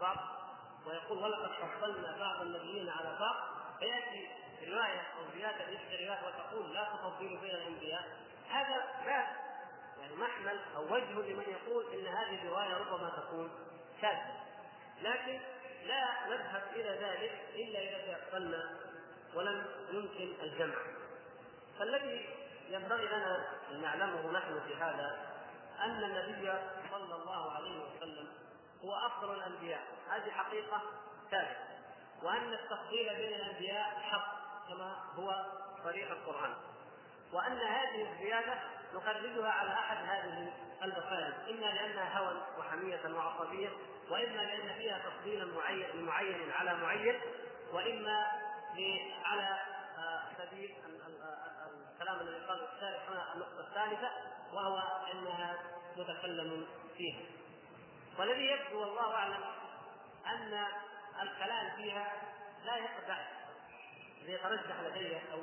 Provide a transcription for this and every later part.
بعض ويقول ولقد فضلنا بعض النبيين على بعض. فيأتي رواية أو زيادة في روايه وتقول لا تفضلوا بين الأنبياء. هذا لا يعني محمل أو وجه لمن يقول إن هذه الرواية ربما تكون شاذه لكن لا نذهب إلى ذلك إلا إذا تيقنا ولم يمكن الجمع. فالذي ينبغي لنا أن نعلمه نحن في هذا أن النبي صلى الله عليه وسلم هو أفضل الأنبياء. هذه حقيقة ثابتة. وأن التفضيل بين الأنبياء حق كما هو صريح القرآن. وأن هذه الزيادة نخرجها على أحد هذه المسائل إما لأنها هوى وحمية وعصبية وإما لأن فيها تفضيلا معين معين على معين وإما على آه، سبيل الكلام الذي قاله الشارح هنا النقطة الثالثة وهو إنها متكلم فيها. والذي يبدو والله أعلم أن الكلام فيها لا يقدح ليترجح لدي أو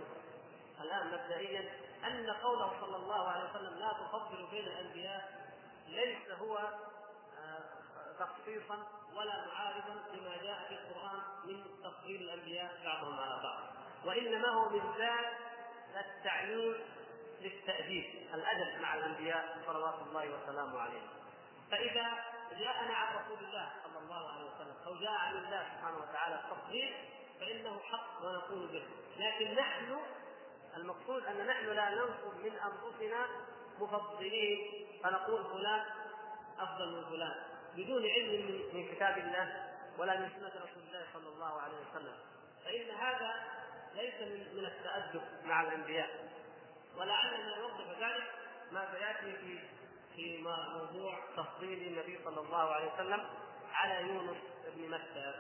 الآن مبدئيا أن قوله صلى الله عليه وسلم لا تفضل بين الأنبياء ليس هو آه، تخصيصا ولا معارضا لما جاء في القرآن من تفضيل الأنبياء بعضهم على بعض. وإنما هو من ذات التعليم للتأديب الأدب مع الأنبياء صلوات الله وسلامه عليهم. فإذا جاءنا عن رسول الله صلى الله عليه وسلم أو جاء عن الله سبحانه وتعالى التصديق فإنه حق ونقول به. لكن نحن المقصود أن نحن لا ننصب من أنفسنا مفضلين فنقول فلان أفضل من فلان بدون علم من كتاب الله ولا من سنة رسول الله صلى الله عليه وسلم. فإن هذا ليس من التأدب مع الأنبياء ولعلنا نوضح ذلك ما سيأتي في في موضوع تفضيل النبي صلى الله عليه وسلم على يونس بن متى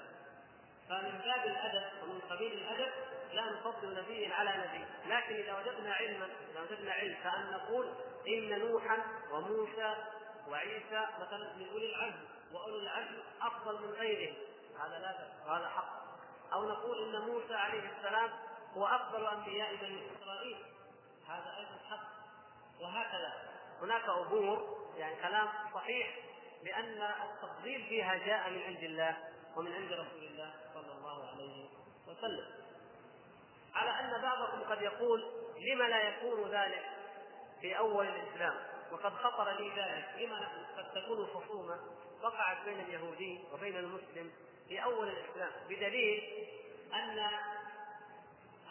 فمن باب الأدب ومن قبيل الأدب لا نفضل نبي على نبي. لكن إذا وجدنا علما إذا وجدنا علم فأن نقول إن نوحا وموسى وعيسى مثلا من أولي العزم واولي العزم أفضل من غيرهم هذا لا بأس وهذا حق. أو نقول إن موسى عليه السلام هو أفضل أنبياء بني إسرائيل. هذا أيضا حق. وهكذا. هناك أمور يعني كلام صحيح بأن التفضيل فيها جاء من عند الله ومن عند رسول الله صلى الله عليه وسلم. على أن بعضكم قد يقول لم لا يكون ذلك في أول الإسلام؟ وقد خطر لي ذلك. لما قد تكون خصومة وقعت بين اليهودي وبين المسلم في أول الإسلام؟ بدليل أن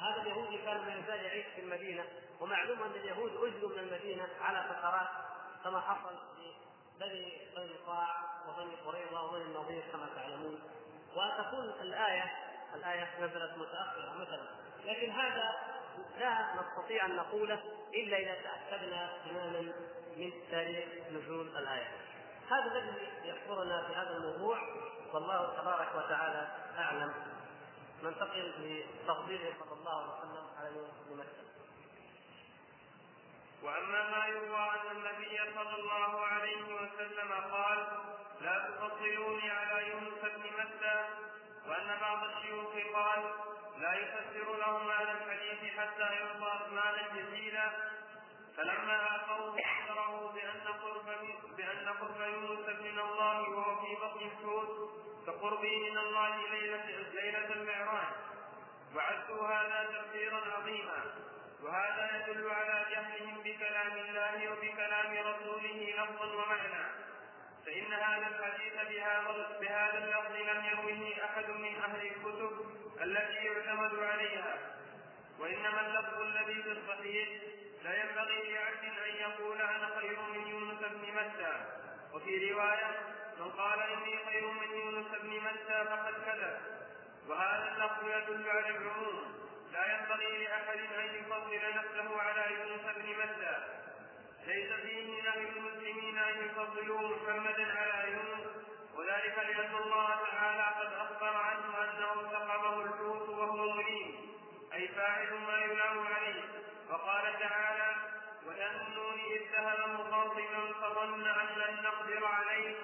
هذا اليهودي كان ما يزال يعيش في المدينة ومعلوم أن اليهود أجلوا من المدينة على فترات كما حصل بني قينقاع وبني قريظة وبني النضير كما تعلمون. وتكون الآية الآية نزلت متأخرة مثلا. لكن هذا لا نستطيع أن نقوله إلا إذا تأكدنا تماما من تاريخ نزول الآية. هذا الذي يحضرنا في هذا الموضوع والله تبارك وتعالى أعلم. ننتقل لتفضيله صلى الله عليه وسلم على يونس بن مكة. وأما ما يروى ان النبي صلى الله عليه وسلم قال لا تفضلوني على يونس بن متى وأن بعض الشيوخ قال لا يفسر لهم هذا الحديث حتى يعطى اثمانا جزيلا. فلما آخوه فسره بأن قرب بأن قرب يونس من الله وهو في بطن الحوت كقربه من الله ليلة ليلة المعراج. وعدوا هذا تفسيرا عظيما. وهذا يدل على لفظا ومعنى. فإن هذا الحديث بهذا بهذا اللفظ لم يروه أحد من أهل الكتب التي يعتمد عليها. وإنما اللفظ الذي في الصحيح لا ينبغي لعبد أن يقول أنا خير من يونس بن متى. وفي رواية من قال إني خير من يونس بن متى فقد كذب. وهذا اللفظ يدل على العموم. لا ينبغي لأحد أن يفضل نفسه على يونس بن متى. ليس فيه نهي المسلمين أن يفضلوا محمدا على يونس وذلك لأن الله تعالى قد أخبر عنه أنه سقمه الحوت وهو مليم أي فاعل ما يلام عليه. وقال تعالى وذنون إذ ذهب مخاطبا فظن أن لن نقدر عليه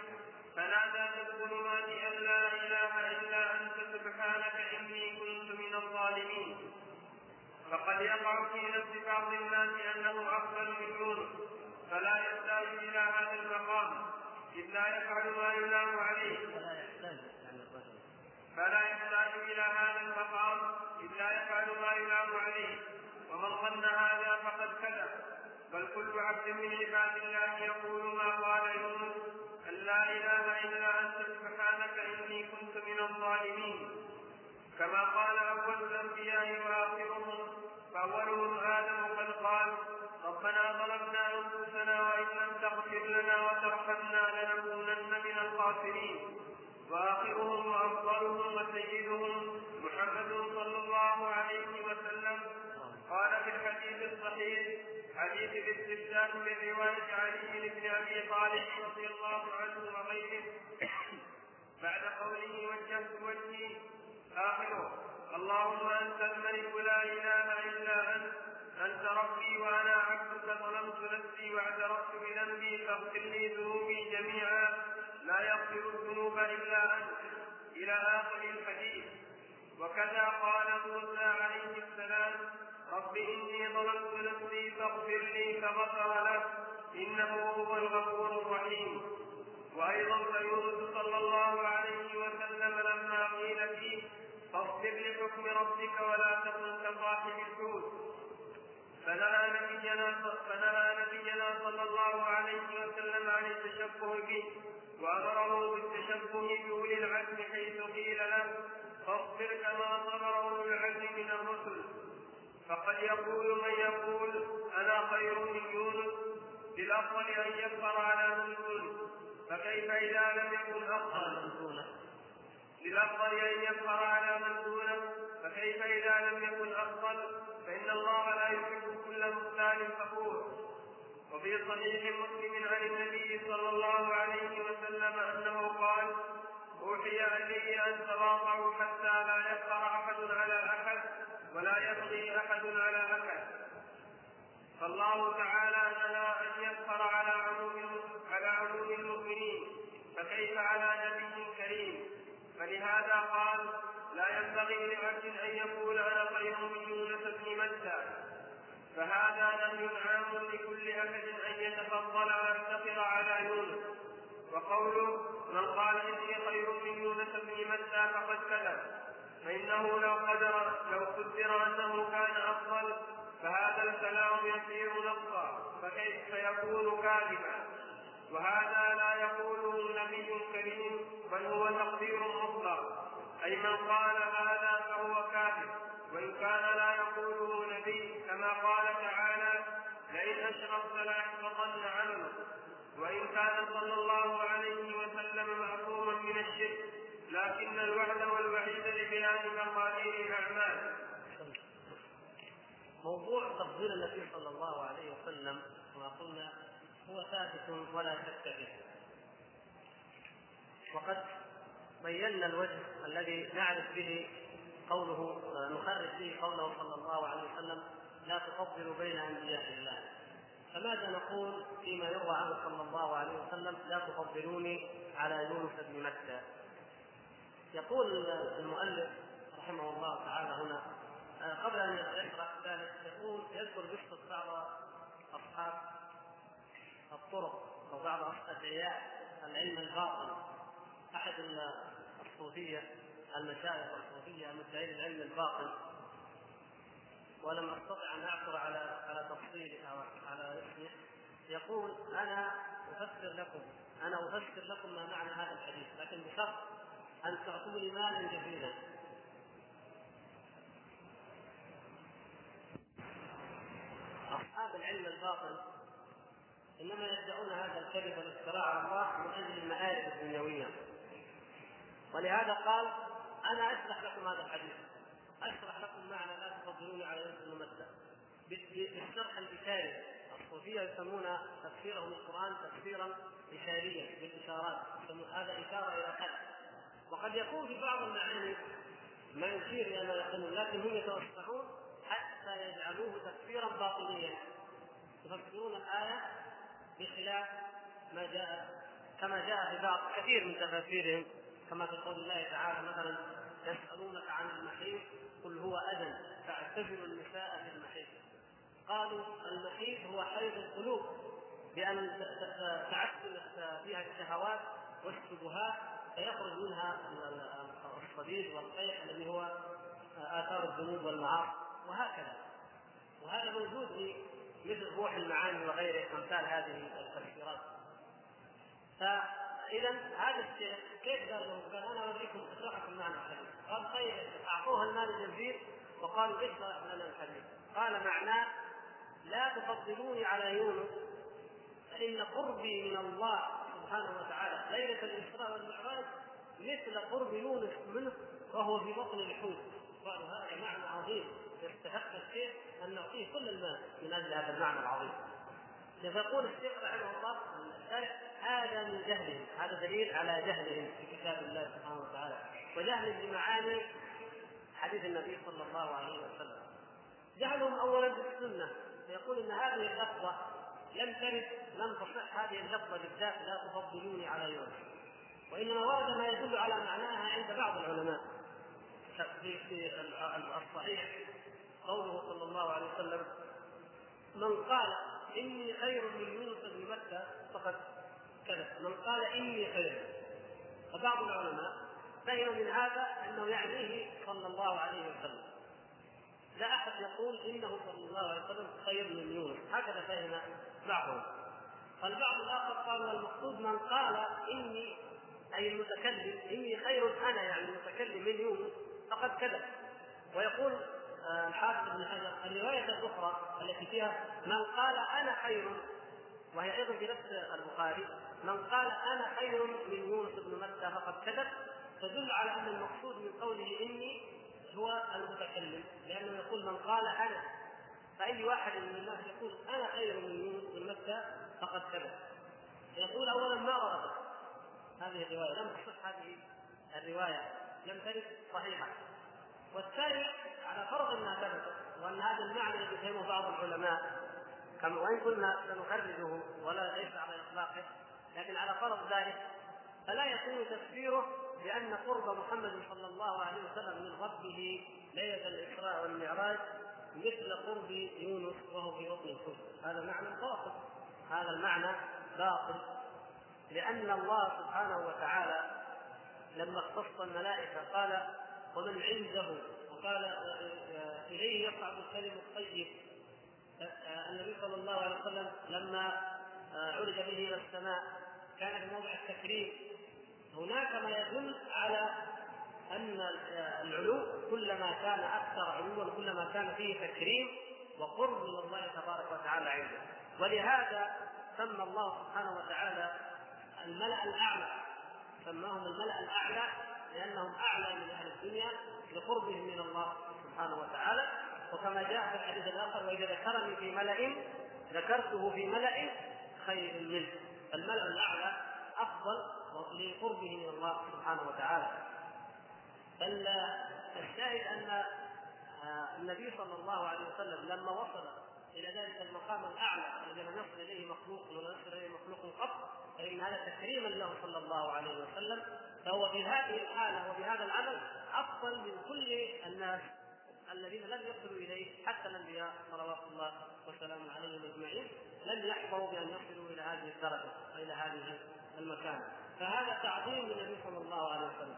فنادى في الظلمات أن لا إله إلا أنت سبحانك إني كنت من الظالمين. فقد يقع في نفس بعض الناس أنه أفضل من يونس فلا يحتاج إلى هذا المقام إذ لا يفعل ما يلام عليه. فلا يحتاج إلى هذا المقام إذ لا يفعل ما يلام عليه. ومن ظن هذا فقد كذب. بل كل عبد من عباد الله يقول ما قال يونس أن لا إله إلا أنت سبحانك إني كنت من الظالمين. كما قال أول الأنبياء واخرهم فأولهم آدم قد قال ربنا ظلمنا أنفسنا وإن لم تغفر لنا وترحمنا لنكونن من الخاسرين. وآخرهم وأفضلهم وسيدهم محمد صلى الله عليه وسلم. قال في الحديث الصحيح حديث الاستفتاء من رواية علي بن أبي طالب رضي الله عنه وغيره. بعد قوله وجهت وجهي. آخره اللهم أنت الملك لا ربي وأنا عبدك ظلمت نفسي واعترفت بذنبي فاغفر لي ذنوبي جميعا. لا يغفر الذنوب إلا أنت. إلى آخر الحديث. وكذا قال موسى عليه السلام رب إني ظلمت نفسي فاغفر لي فغفر له إنه هو الغفور الرحيم. وأيضا فيونس صلى الله عليه وسلم لما قيل فيه فاصبر لحكم ربك ولا تكن كصاحب الحوت. فنهى نبينا فنهى نبينا صلى الله عليه وسلم عن التشبه به وأمره بالتشبه بأولي العزم حيث قيل له فاصبر كما صبر أولو العزم من الرسل. فقد يقول من يقول أنا خير من يونس بالأفضل أن يكفر على من دونه فكيف إذا لم يكن أفضل؟ للافضل أن يكفر على من دونه. فكيف إذا لم يكن أفضل؟ فإن الله لا يحب كل مختال فخور وفي صحيح مسلم عن النبي صلى الله عليه وسلم أنه قال أوحي إلي أن تواضعوا حتى لا يفقر أحد على أحد ولا يبغي أحد على أحد. فالله تعالى نهى أن يفخر على عموم على عموم المؤمنين فكيف على نبي كريم؟ فلهذا قال لا ينبغي لعبد أن يقول أنا خير من يونس بن متى. فهذا نهي عام لكل أحد أن يتفضل ويفتقر على يونس. وقوله من قال إني خير من يونس بن متى فقد كذب. فإنه لو قدر لو قدر أنه كان أفضل فهذا الكلام يسير نصا فكيف يكون كاذبا؟ وهذا لا يقوله نبي كريم بل هو تقدير مطلق. أي من قال هذا فهو كاذب وإن كان لا يقوله نبي كما قال تعالى لئن أشركت ليحبطن عملك كان صلى الله عليه وسلم معصوما من الشرك لكن الوعد والوعيد لبيان مقادير الأعمال. موضوع تفضيل النبي صلى الله عليه وسلم كما قلنا هو ثابت ولا شك فيه وقد بينا الوجه الذي نعرف به قوله نخرج به قوله صلى الله عليه وسلم لا تفضلوا بين أنبياء الله. فماذا نقول فيما يروى عنه صلى الله عليه وسلم؟ لا تفضلوني على يونس بن متى يقول المؤلف رحمه الله تعالى هنا قبل أن يشرح ذلك يقول يذكر قصه بعض أصحاب الطرق أو بعض ادعياء العلم الباطن. أحد الصوفية المشايخ الصوفية المدعين العلم الباطن. ولم أستطع أن اعثر على على تفصيله أو على اسمه يقول أنا أفسر لكم أنا أفسر لكم ما معنى هذا الحديث لكن بشرط أن تعطوني مالا جزيلا أصحاب العلم الباطن إنما يدعون هذا الكذب والافتراء على الله من أجل المآرب الدنيوية. ولهذا قال أنا اشرح لكم هذا الحديث. أشرح لكم معنى لا تفضلوني على بن متى بالشرح الاشاري الصوفية يسمون تفسيرهم القرآن تفسيرا اشاريا بالإشارات هذا إشارة إلى قلب. وقد يكون في بعض المعاني ما يشير إلى ما يقولون لكن هم يتوسعون حتى يجعلوه تفسيرا باطنيا. يفسرون الآية بخلاف ما جاء كما جاء في بعض كثير من تفاسيرهم كما في قول الله تعالى مثلا يسألونك عن المحيط قل هو أذى فاعتزلوا النساء في المحيط. قالوا المحيط هو حيض القلوب بأن تعسل فيها الشهوات والشبهات فيخرج منها الصديد والقيح الذي هو آثار الذنوب والمعاصي وهكذا. وهذا موجود في مثل روح المعاني وغيره أمثال هذه التفسيرات. فإذا هذا الشيخ كيف قال له؟ قال أنا أوريكم اشرح لكم معنى الحديث قال طيب اعطوه المال الجزير وقالوا اشرح لنا الحديث قال معناه لا تفضلوني على يونس فإن قربي من الله سبحانه وتعالى ليلة الإسراء والمعراج مثل قرب يونس منه وهو في بطن الحوت. قالوا هذا معنى عظيم يستحق الشيخ أن نعطيه كل المال من أجل هذا المعنى العظيم. فيقول الشيخ رحمه الله هذا من جهلهم هذا دليل على جهلهم في كتاب الله سبحانه وتعالى. وجهلهم بمعاني حديث النبي صلى الله عليه وسلم. جهلهم اولا بالسنه فيقول إن هذه اللفظة لم ترد لم تصح. هذه اللفظة بالذات لا تفضلوني على يونس وإنما ورد ما يدل على معناها عند بعض العلماء. في الصحيح قوله صلى الله عليه وسلم من قال إني خير من يونس متى فقد كذب. من قال إني خير. فبعض العلماء فهم من هذا أنه يعنيه صلى الله عليه وسلم. لا أحد يقول إنه صلى الله عليه وسلم خير من يونس. هكذا فهم بعضهم. البعض الآخر قال المقصود من قال إني أي المتكلم إني خير أنا يعني المتكلم من يونس فقد كذب. ويقول آه، الحافظ بن حجر الرواية الأخرى التي فيها من قال أنا خير وهي أيضا في نفس البخاري من قال أنا خير من يونس بن متى فقد كذب. تدل على أن المقصود من قوله إني هو المتكلم لأنه يقول من قال أنا. فأي واحد من الناس يقول أنا خير من يونس بن متى فقد كذب. يقول اولا ما وردت هذه الرواية. لم تصح هذه الرواية. لم ترد صحيحة. والثاني على فرض أنها ثبتت وأن هذا المعنى الذي فهمه بعض العلماء. كما وإن كنا سنخرجه ولا ليس على إطلاقه لكن على فرض ذلك فلا يكون تفسيره بان قرب محمد صلى الله عليه وسلم من ربه ليلة الإسراء والمعراج مثل قرب يونس وهو في بطن الحوت هذا معنى باطل. هذا المعنى باطل. لأن الله سبحانه وتعالى لما اختص الملائكة قال ومن عنده وقال إليه يصعد الكلم الطيب. النبي صلى الله عليه وسلم لما عرج به إلى السماء كان في موضع التكريم. هناك ما يدل على أن العلو كلما كان أكثر علوا كلما كان فيه تكريم وقرب من الله تبارك وتعالى عنده. ولهذا سمى الله سبحانه وتعالى الملأ الأعلى. سماهم الملأ الأعلى لأنهم أعلى من أهل الدنيا لقربهم من الله سبحانه وتعالى. وكما جاء في الحديث الآخر وإذا ذكرني في ملأ ذكرته في ملأ خير منه. الملأ الأعلى أفضل لقربه من الله سبحانه وتعالى. بل الشاهد أن النبي صلى الله عليه وسلم لما وصل إلى ذلك المقام الأعلى الذي لم يصل إليه مخلوق ولم يصل إليه مخلوق قط فإن هذا تكريما له صلى الله عليه وسلم فهو في هذه الحالة وبهذا العمل أفضل من كل الناس الذين لم يصلوا إليه حتى الأنبياء صلوات الله وسلامه عليهم أجمعين لم يحظوا بأن يصلوا إلى هذه الدرجة وإلى هذه المكانة. فهذا تعظيم للنبي صلى الله عليه وسلم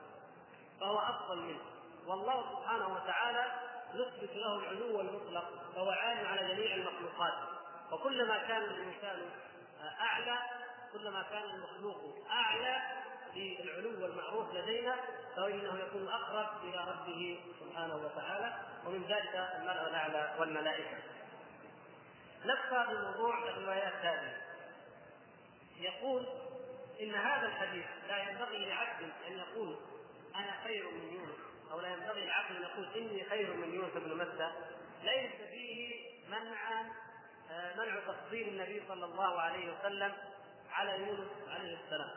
فهو أفضل منه والله سبحانه وتعالى يثبت له العلو المطلق فهو عال على جميع المخلوقات وكلما كان الإنسان أعلى كلما كان المخلوق أعلى في العلو والمعروف لدينا فانه يكون أقرب إلى ربه سبحانه وتعالى ومن ذلك الملأ الأعلى والملائكة. نبقى بموضوع الروايات هذه. يقول إن هذا الحديث لا ينبغي لعبد أن يقول أنا خير من يونس أو لا ينبغي لعبد أن يقول إني خير من يونس بن متى ليس فيه منع آه، منع تفضيل النبي صلى الله عليه وسلم على يونس عليه السلام.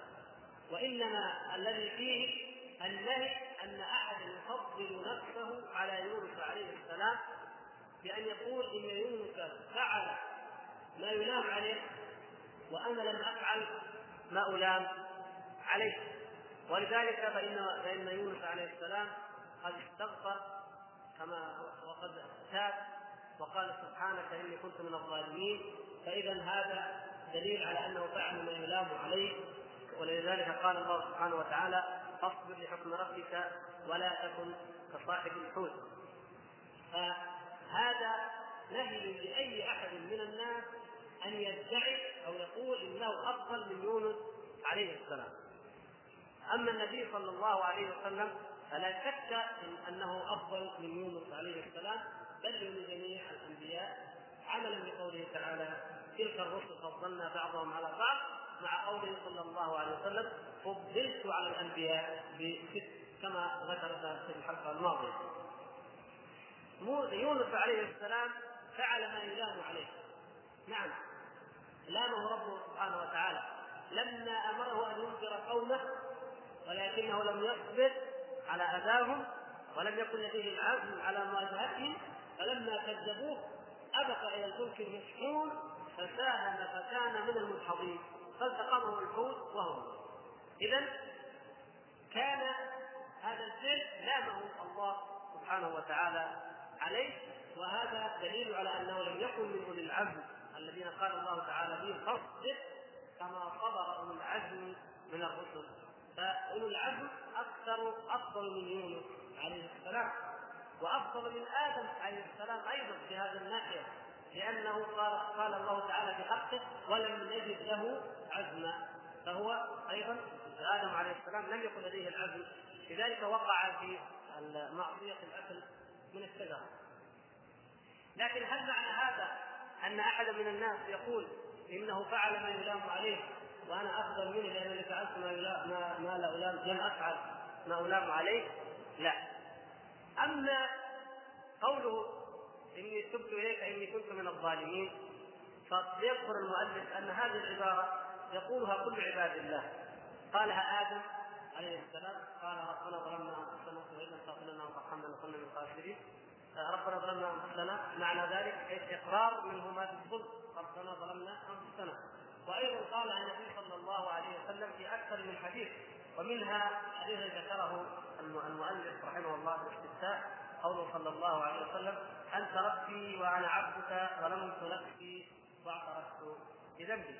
وإنما الذي فيه النهي أن أحد يفضل نفسه على يونس عليه السلام بأن يقول إن يونس فعل ما يلام عليه وأنا لم أفعل ما الام عليه. ولذلك فإن فإن يونس عليه السلام قد استغفر كما وقد تاب وقال سبحانك إني كنت من الظالمين. فإذا هذا دليل على أنه فعل ما يلام عليه. ولذلك قال الله سبحانه وتعالى اصبر لحكم ربك ولا تكن كصاحب الحوت. فهذا نهي لأي أحد من الناس أن يدعي أو يقول إنه أفضل من يونس عليه السلام. أما النبي صلى الله عليه وسلم فلا شك أنه أفضل من يونس عليه السلام بل من جميع الأنبياء عملا بقوله تعالى تلك الرسل فضلنا بعضهم على بعض مع قوله صلى الله عليه وسلم فضلت على الأنبياء بست كما ذكرت في الحلقة الماضية. يونس عليه السلام فعل ما يلام عليه. نعم لامه ربه سبحانه وتعالى. لما أمره أن ينذر قومه ولكنه لم يصبر على أذاهم ولم يكن لديه العزم على مواجهتهم فلما كذبوه أبق إلى الفلك المشحون فساهم فكان من المدحضين فالتقمه الحوت وهو إذا كان هذا الفعل لامه الله سبحانه وتعالى عليه وهذا دليل على أنه لم يكن من أولي العزم. الذين قال الله تعالى فيهم فاصبر كما صبر أولو العزم من الرسل. فأولو العزم أكثر أفضل من يونس عليه السلام وأفضل من آدم عليه السلام أيضا في هذه الناحية لأنه قال قال الله تعالى في حقه ولم نجد له عزما. فهو أيضا آدم عليه السلام لم يكن لديه العزم. لذلك وقع في معصيه الأكل من الشجره لكن هل معنى هذا أن احدا من الناس يقول إنه فعل ما يلام عليه وأنا أفضل منه لانني فعلت ما يلام ما, ما لا ألام لم أفعل ما ألام عليه لا. أما قوله إني تبت إليك إني كنت من الظالمين فيذكر المؤلف أن هذه العبارة يقولها كل عباد الله. قالها آدم عليه السلام قال ربنا ظلمنا أنفسنا وإن لم تغفر لنا وترحمنا لكنا من الخاسرين. ربنا ظلمنا أنفسنا معنى ذلك إقرار منهما بالظلم ربنا ظلمنا أنفسنا. وأيضا قال النبي صلى الله عليه وسلم في أكثر من حديث ومنها حديث ذكره المؤلف رحمه الله في الاستفتاء قوله صلى الله عليه وسلم أنت ربي وأنا عبدك ظلمت نفسي وأعترفت بذنبي.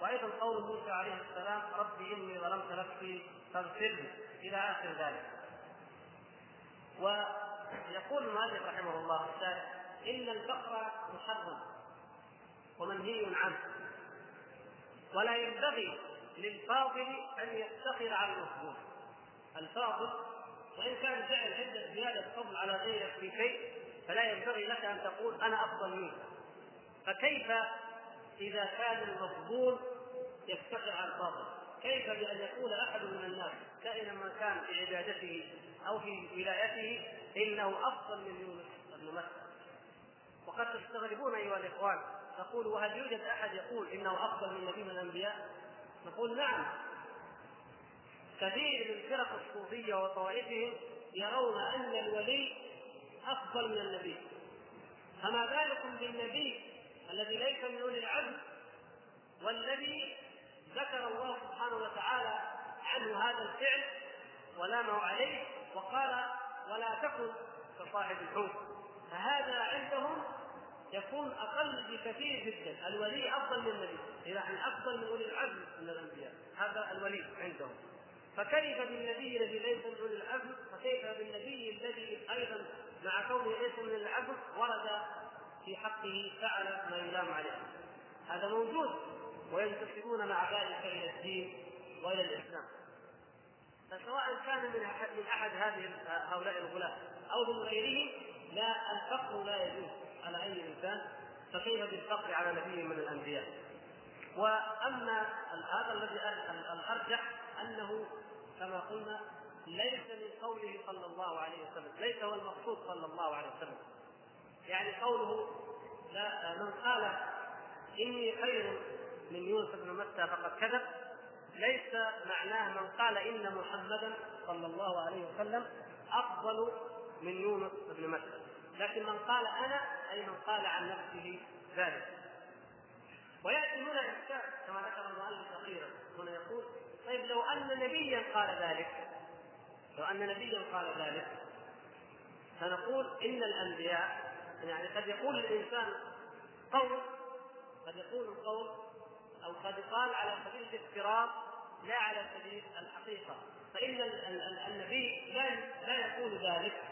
وأيضا قول موسى عليه السلام ربي إني ظلمت نفسي فاغفر لي إلى آخر ذلك. ويقول المؤلف رحمه الله الشارع إن الفقر محرم ومنهي عنه ولا ينبغي للفاضل أن يفتخر على المفضول الفاضل وإن كان فعل عدة زيادة فضل على غيرك في شيء فلا ينبغي لك أن تقول أنا أفضل منك فكيف إذا كان المفضول يفتخر على الفاضل؟ كيف بأن يقول أحد من الناس كائنا ما كان في عبادته أو في ولايته إنه أفضل من يونس متى وقد تستغربون أيها الإخوان تقول وهل يوجد أحد يقول إنه أفضل من نبي من الأنبياء؟ نقول نعم. كثير من فرق الصوفية وطوائفهم يرون أن الولي أفضل من النبي. فما بالكم بالنبي الذي ليس من أولي العزم والذي ذكر الله سبحانه وتعالى عنه هذا الفعل ولامه عليه وقال ولا تكن كصاحب الحوت. فهذا عندهم يكون أقل بكثير جدا. الولي أفضل من النبي. اذا أفضل من أولي العزم من الأنبياء. هذا الولي عندهم. فكيف بالنبي الذي ليس من أولي العزم؟ وكيف بالنبي الذي أيضا مع كونه ليس من العزم؟ ورد في حقه فعل ما يلام عليه. هذا موجود. وينتسبون مع ذلك إلى الدين وإلى الإسلام. فسواء كان من من أحد هذه هؤلاء الغلاة أو من غيرهم لا الفقر لا يجوز على أي إنسان فكيف بالفقر على نبي من الأنبياء؟ وأما هذا الذي الأرجح أنه كما قلنا ليس من قوله صلى الله عليه وسلم ليس هو المقصود صلى الله عليه وسلم. يعني قوله لا من قال إني خير من يوسف بن متى فقد كذب ليس معناه من قال إن محمدا صلى الله عليه وسلم أفضل من يونس بن متى لكن من قال أنا أي من قال عن نفسه ذلك. ويأتي هنا اشكال كما ذكر المؤلف أخيرا هنا يقول طيب لو أن نبيا قال ذلك لو أن نبيا قال ذلك فنقول إن الأنبياء يعني قد يقول الإنسان قول قد يقول القول أو قد يقال على سبيل الافتراض لا على سبيل الحقيقة. فإن النبي لا لا يقول ذلك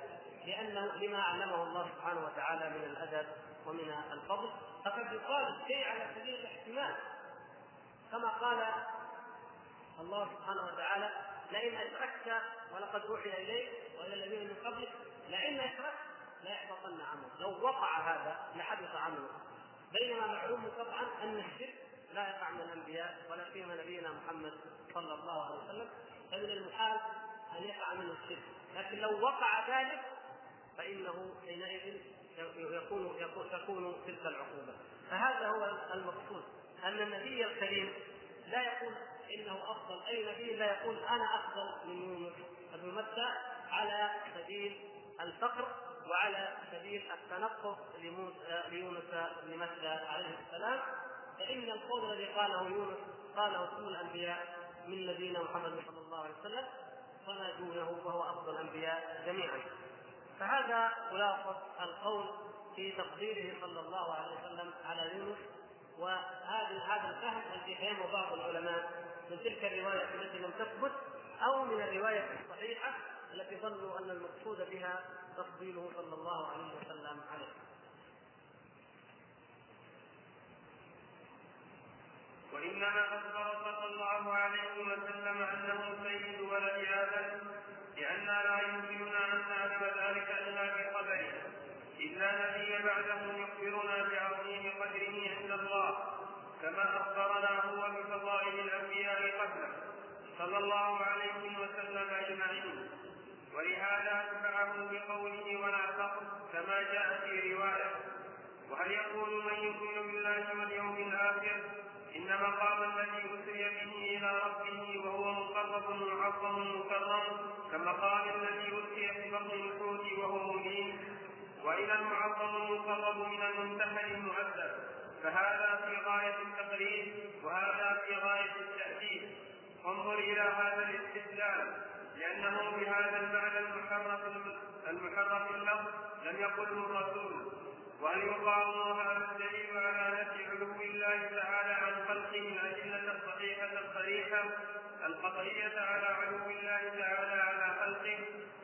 لأنه لما علمه الله سبحانه وتعالى من الأدب ومن الفضل فقد يقال الشيء على سبيل الاحتمال. كما قال الله سبحانه وتعالى لئن أشركت ولقد أوحي إليك وإلى الذين من قبلك لئن أشركت ليحبطن عملك. لو وقع هذا لحبط عملك بينما معلوم قطعا أن الشرك لا يقع من الأنبياء ولا سيما نبينا محمد صلى الله عليه وسلم فمن المحال أن يقع منه الشرك. لكن لو وقع ذلك فإنه حينئذ يكون يكون تكون تلك العقوبة. فهذا هو المقصود. أن النبي الكريم لا يقول إنه أفضل. أي نبي لا يقول أنا أفضل من يونس بن متى؟ على سبيل الفقر وعلى سبيل التنقص ليونس بن متى عليه السلام. فإن القول الذي قاله يونس قاله كل الأنبياء من نبينا محمد صلى الله عليه وسلم فما دونه وهو أفضل الأنبياء جميعا فهذا خلاصة القول في تقديره صلى الله عليه وسلم على يونس وهذا هذا الفهم الذي فهمه بعض العلماء من تلك الرواية التي لم تثبت أو من الرواية الصحيحة التي ظنوا أن المقصود بها تفضيله صلى الله عليه وسلم عليه. وإنما اخبر صلى الله عليه وسلم أنه سيد ولد آدم لأننا لا يمكننا أن نعلم ذلك إلا بخبره لا نبي بعده يخبرنا بعظيم قدره عند الله كما أخبرنا هو بفضائل الأنبياء قبله صلى الله عليه وسلم أجمعين. ولهذا أتبعه بقوله ولا فقر كما جاء في رواية. وهل يقول من يؤمن بالله واليوم الآخر إن مقام الذي أسري به إلى ربه وهو مقرب معظم مكرم كمقام الذي أسري في بطن الحوت وهو مبين وإلى المعظم المقرب من المنتحر المؤدب. فهذا في غاية التقريب وهذا في غاية التأكيد انظر إلى هذا الاستدلال لأنه بهذا المعنى المحرف المحرف اللفظ لم يقله الرسول. وهل يقام هذا الدليل على نفي علو الله تعالى الصحيحة الصريحة القطعية على علو الله تعالى على خلقه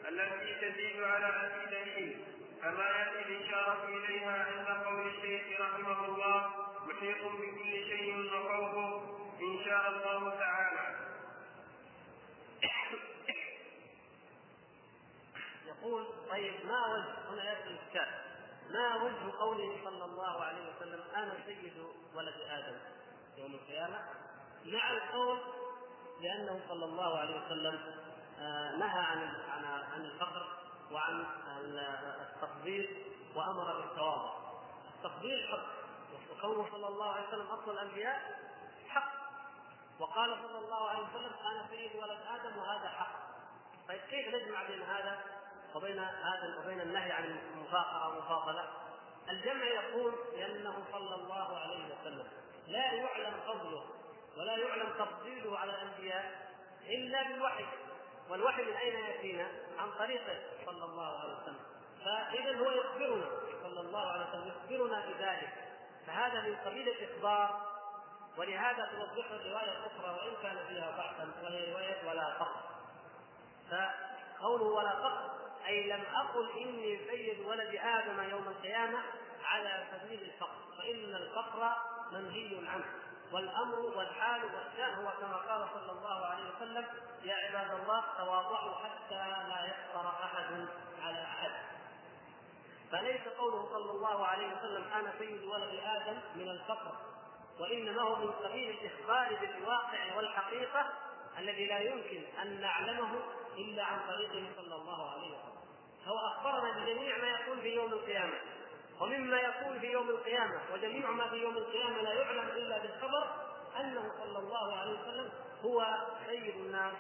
التي تزيد على أي دليل. كما يأتي الإشارة إليها عند قول الشيخ رحمه الله محيط بكل شيء وفوقه إن شاء الله تعالى. يقول طيب ما وجه هنا يأتي الكتاب. ما وجه قوله صلى الله عليه وسلم أنا سيد ولد آدم يوم القيامة؟ مع القول لأنه صلى الله عليه وسلم آه، نهى عن عن الفقر وعن التقدير وأمر بالتواضع التقدير حق وقوله صلى الله عليه وسلم افضل الأنبياء حق. وقال صلى الله عليه وسلم أنا سيد ولد آدم وهذا حق. طيب كيف نجمع بين هذا وبين هذا وبين النهي عن المفاخره والمفاضله الجمع يقول لأنه صلى الله عليه وسلم لا يعلم فضله. ولا يعلم تفضيله على الأنبياء إلا بالوحي. والوحي من أين يأتينا؟ عن طريقه. صلى الله عليه وسلم. فإذا هو يخبرنا. صلى الله عليه وسلم يخبرنا بذلك. فهذا من قبيل الاخبار ولهذا توضح الرواية الأخرى وإن كان فيها بحثا وهي رواية ولا فقر فقوله ولا فقر أي لم أقل إني سيد ولد آدم يوم القيامة على سبيل الفقر فإن الفقر منهي عنه. والأمر والحال والشأن هو كما قال صلى الله عليه وسلم يا عباد الله تواضعوا حتى لا يفقر أحد على أحد. فليس قوله صلى الله عليه وسلم أنا سيد ولد آدم من الفقر وإنما هو من قبيل الإخبار بالواقع والحقيقة الذي لا يمكن أن نعلمه إلا عن طريقه صلى الله عليه وسلم. هو أخبرنا بجميع ما يكون في يوم القيامة. ومما يكون في يوم القيامة وجميع ما في يوم القيامة لا يعلم إلا بالخبر أنه صلى الله عليه وسلم هو سيد الناس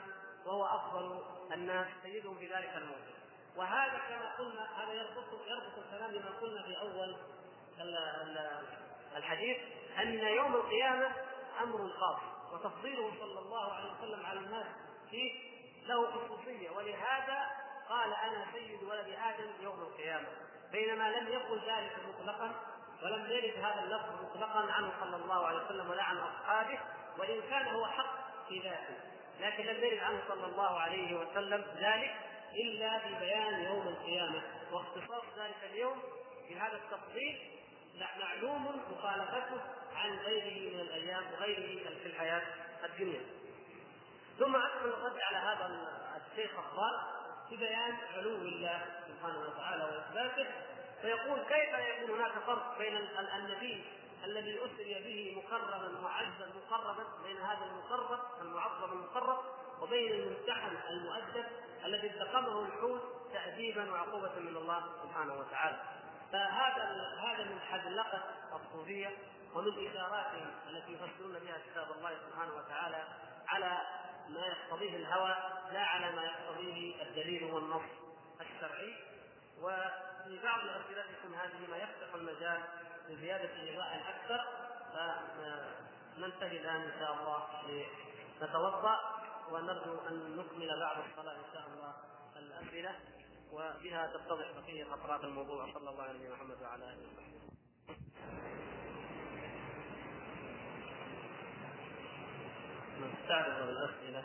وهو أفضل الناس سيدهم في ذلك الموضوع وهذا كما قلنا هذا يربط يربط الكلام بما قلنا في أول الحديث أن يوم القيامة أمر خاص وتفضيله صلى الله عليه وسلم على الناس فيه له خصوصية. ولهذا قال أنا سيد ولد آدم يوم القيامة. بينما لم يقل ذلك مطلقا ولم يرد هذا اللفظ مطلقا عنه صلى الله عليه وسلم ولا عن أصحابه وإن كان هو حق في ذاته لكن لم يرد عنه صلى الله عليه وسلم ذلك إلا في بيان يوم القيامة واختصاص ذلك اليوم بهذا التفضيل معلوم مخالفته عن غيره من الأيام وغيره في الحياة الدنيا. ثم اكمل الرد على هذا الشيخ الضال في بيان علو الله سبحانه وتعالى وإثباته فيقول كيف يكون هناك فرق بين النبي الذي اسري به مقربا معزا مقربا بين هذا المقرب المعظم المقرب وبين الممتحن المؤدب الذي التقمه الحوت تأديبا وعقوبة من الله سبحانه وتعالى. فهذا هذا من حذلقة الصوفية ومن إشاراتهم التي يفسرون بها كتاب الله سبحانه وتعالى على ما يقتضيه الهوى لا على ما يقتضيه الدليل والنص الشرعي وفي بعض أسئلتكم هذه ما يفتح المجال لزيادة إيضاح أكثر فننتهي الآن إن شاء الله لنتوضأ ونرجو أن نكمل بعد الصلاة إن شاء الله الأسئلة وبها تتضح بقية أطراف الموضوع. صلى الله عليه محمد وعلى آله وصحبه. نستعرض الأسئلة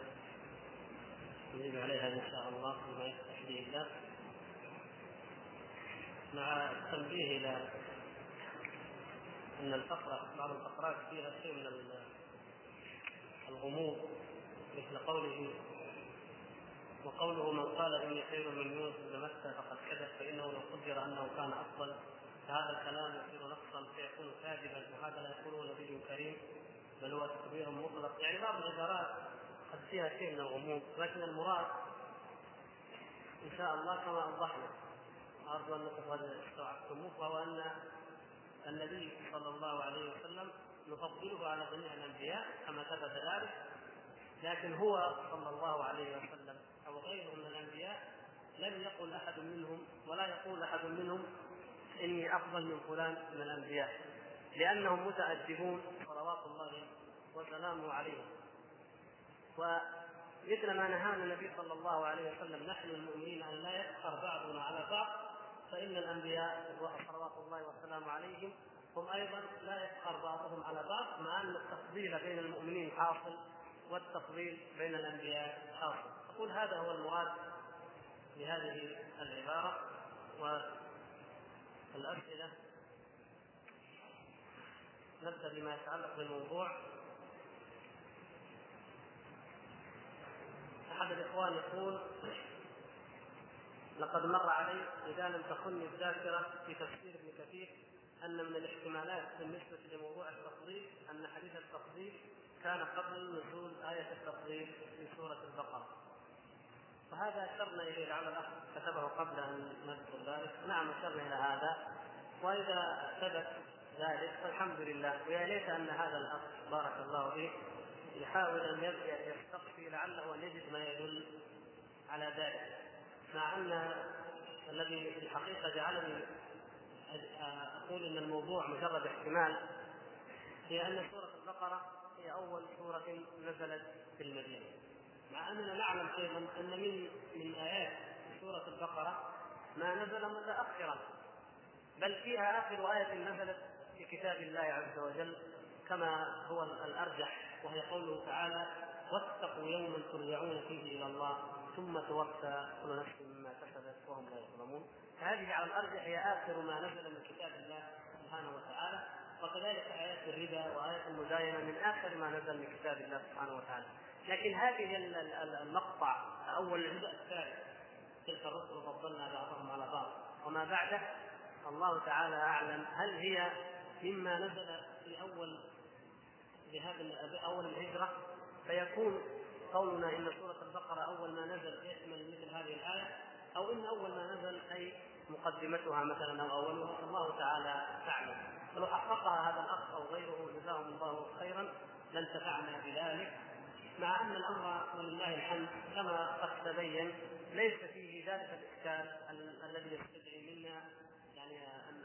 نجيب عليها إن شاء الله. بما يفتح به الله مع التنبيه إلى أن الفقرة بعض الفقرات فيها شيء من الغموض مثل قوله وقوله من قال إني خير من يونس بن متى فقد كذب فإنه لو قدر أنه كان أفضل. فهذا الكلام يصير نصا فيكون كاذبا وهذا لا يكون نبي كريم بل هو تكبير مطلق. يعني بعض العبارات قد فيها شيء من الغموض لكن المراد إن شاء الله كما أوضحنا أرجو انكم قد استوعبتموه وهو أن النبي صلى الله عليه وسلم نفضله على جميع الأنبياء كما ثبت ذلك لكن هو صلى الله عليه وسلم أو غيره من الأنبياء لم يقل أحد منهم ولا يقول أحد منهم إني أفضل من فلان من الأنبياء لأنهم متأدبون صلوات الله وسلامه عليهم. ومثل ما نهانا النبي صلى الله عليه وسلم نحن المؤمنين أن لا يفخر بعضنا على بعض فإن الأنبياء صلوات الله وسلامه عليهم هم أيضا لا يفخر بعضهم على بعض مع أن التفضيل بين المؤمنين حاصل والتفضيل بين الأنبياء حاصل. أقول هذا هو المراد بهذه العبارة والأسئلة. نبدأ بما يتعلق بالموضوع. أحد الإخوان يقول لقد مر علي اذا لم تخني الذاكرة في تفسير ابن كثير أن من الاحتمالات بالنسبة لموضوع التفضيل أن حديث التفضيل كان قبل نزول آية التفضيل في سورة البقرة. وهذا أشرنا إليه لعل الأخ كتبه قبل أن نذكر ذلك، نعم أشرنا إلى هذا. وإذا ثبت ذلك فالحمد لله. ويا ليت أن هذا الأخ بارك الله فيه يحاول أن يستقصي لعله أن يجد ما يدل على ذلك. مع أن الذي في الحقيقة جعلني أقول أن الموضوع مجرد احتمال هي أن سورة البقرة هي أول سورة نزلت في المدينة. مع أننا نعلم أيضا أن من من آيات سورة البقرة ما نزل متأخرا بل فيها آخر آية نزلت في كتاب الله عز وجل كما هو الأرجح وهي قوله تعالى واتقوا يوما ترجعون فيه إلى الله ثم توفى كل نفس مما كسبت وهم لا يظلمون. فهذه على الأرجح هي آخر ما نزل من كتاب الله سبحانه وتعالى وكذلك آيات الربا وآيات المداينة من آخر ما نزل من كتاب الله سبحانه وتعالى. لكن هذه المقطع أول الجزء الثالث تلك الرسل فضلنا بعضهم على بعض. وما بعده الله تعالى أعلم هل هي مما نزل في أول بهذا أول الهجرة فيكون قولنا إن سورة البقرة أول ما نزل يشمل مثل هذه الآية أو إن أول ما نزل أي مقدمتها مثلا أو أولها الله تعالى تعلم فلو حققها هذا الأخ أو غيره جزاهم الله خيرا. لانتفعنا بذلك. مع أن الأمر ولله الحمد كما قد تبين ليس فيه ذلك الإشكال الذي يستدعي منا يعني أن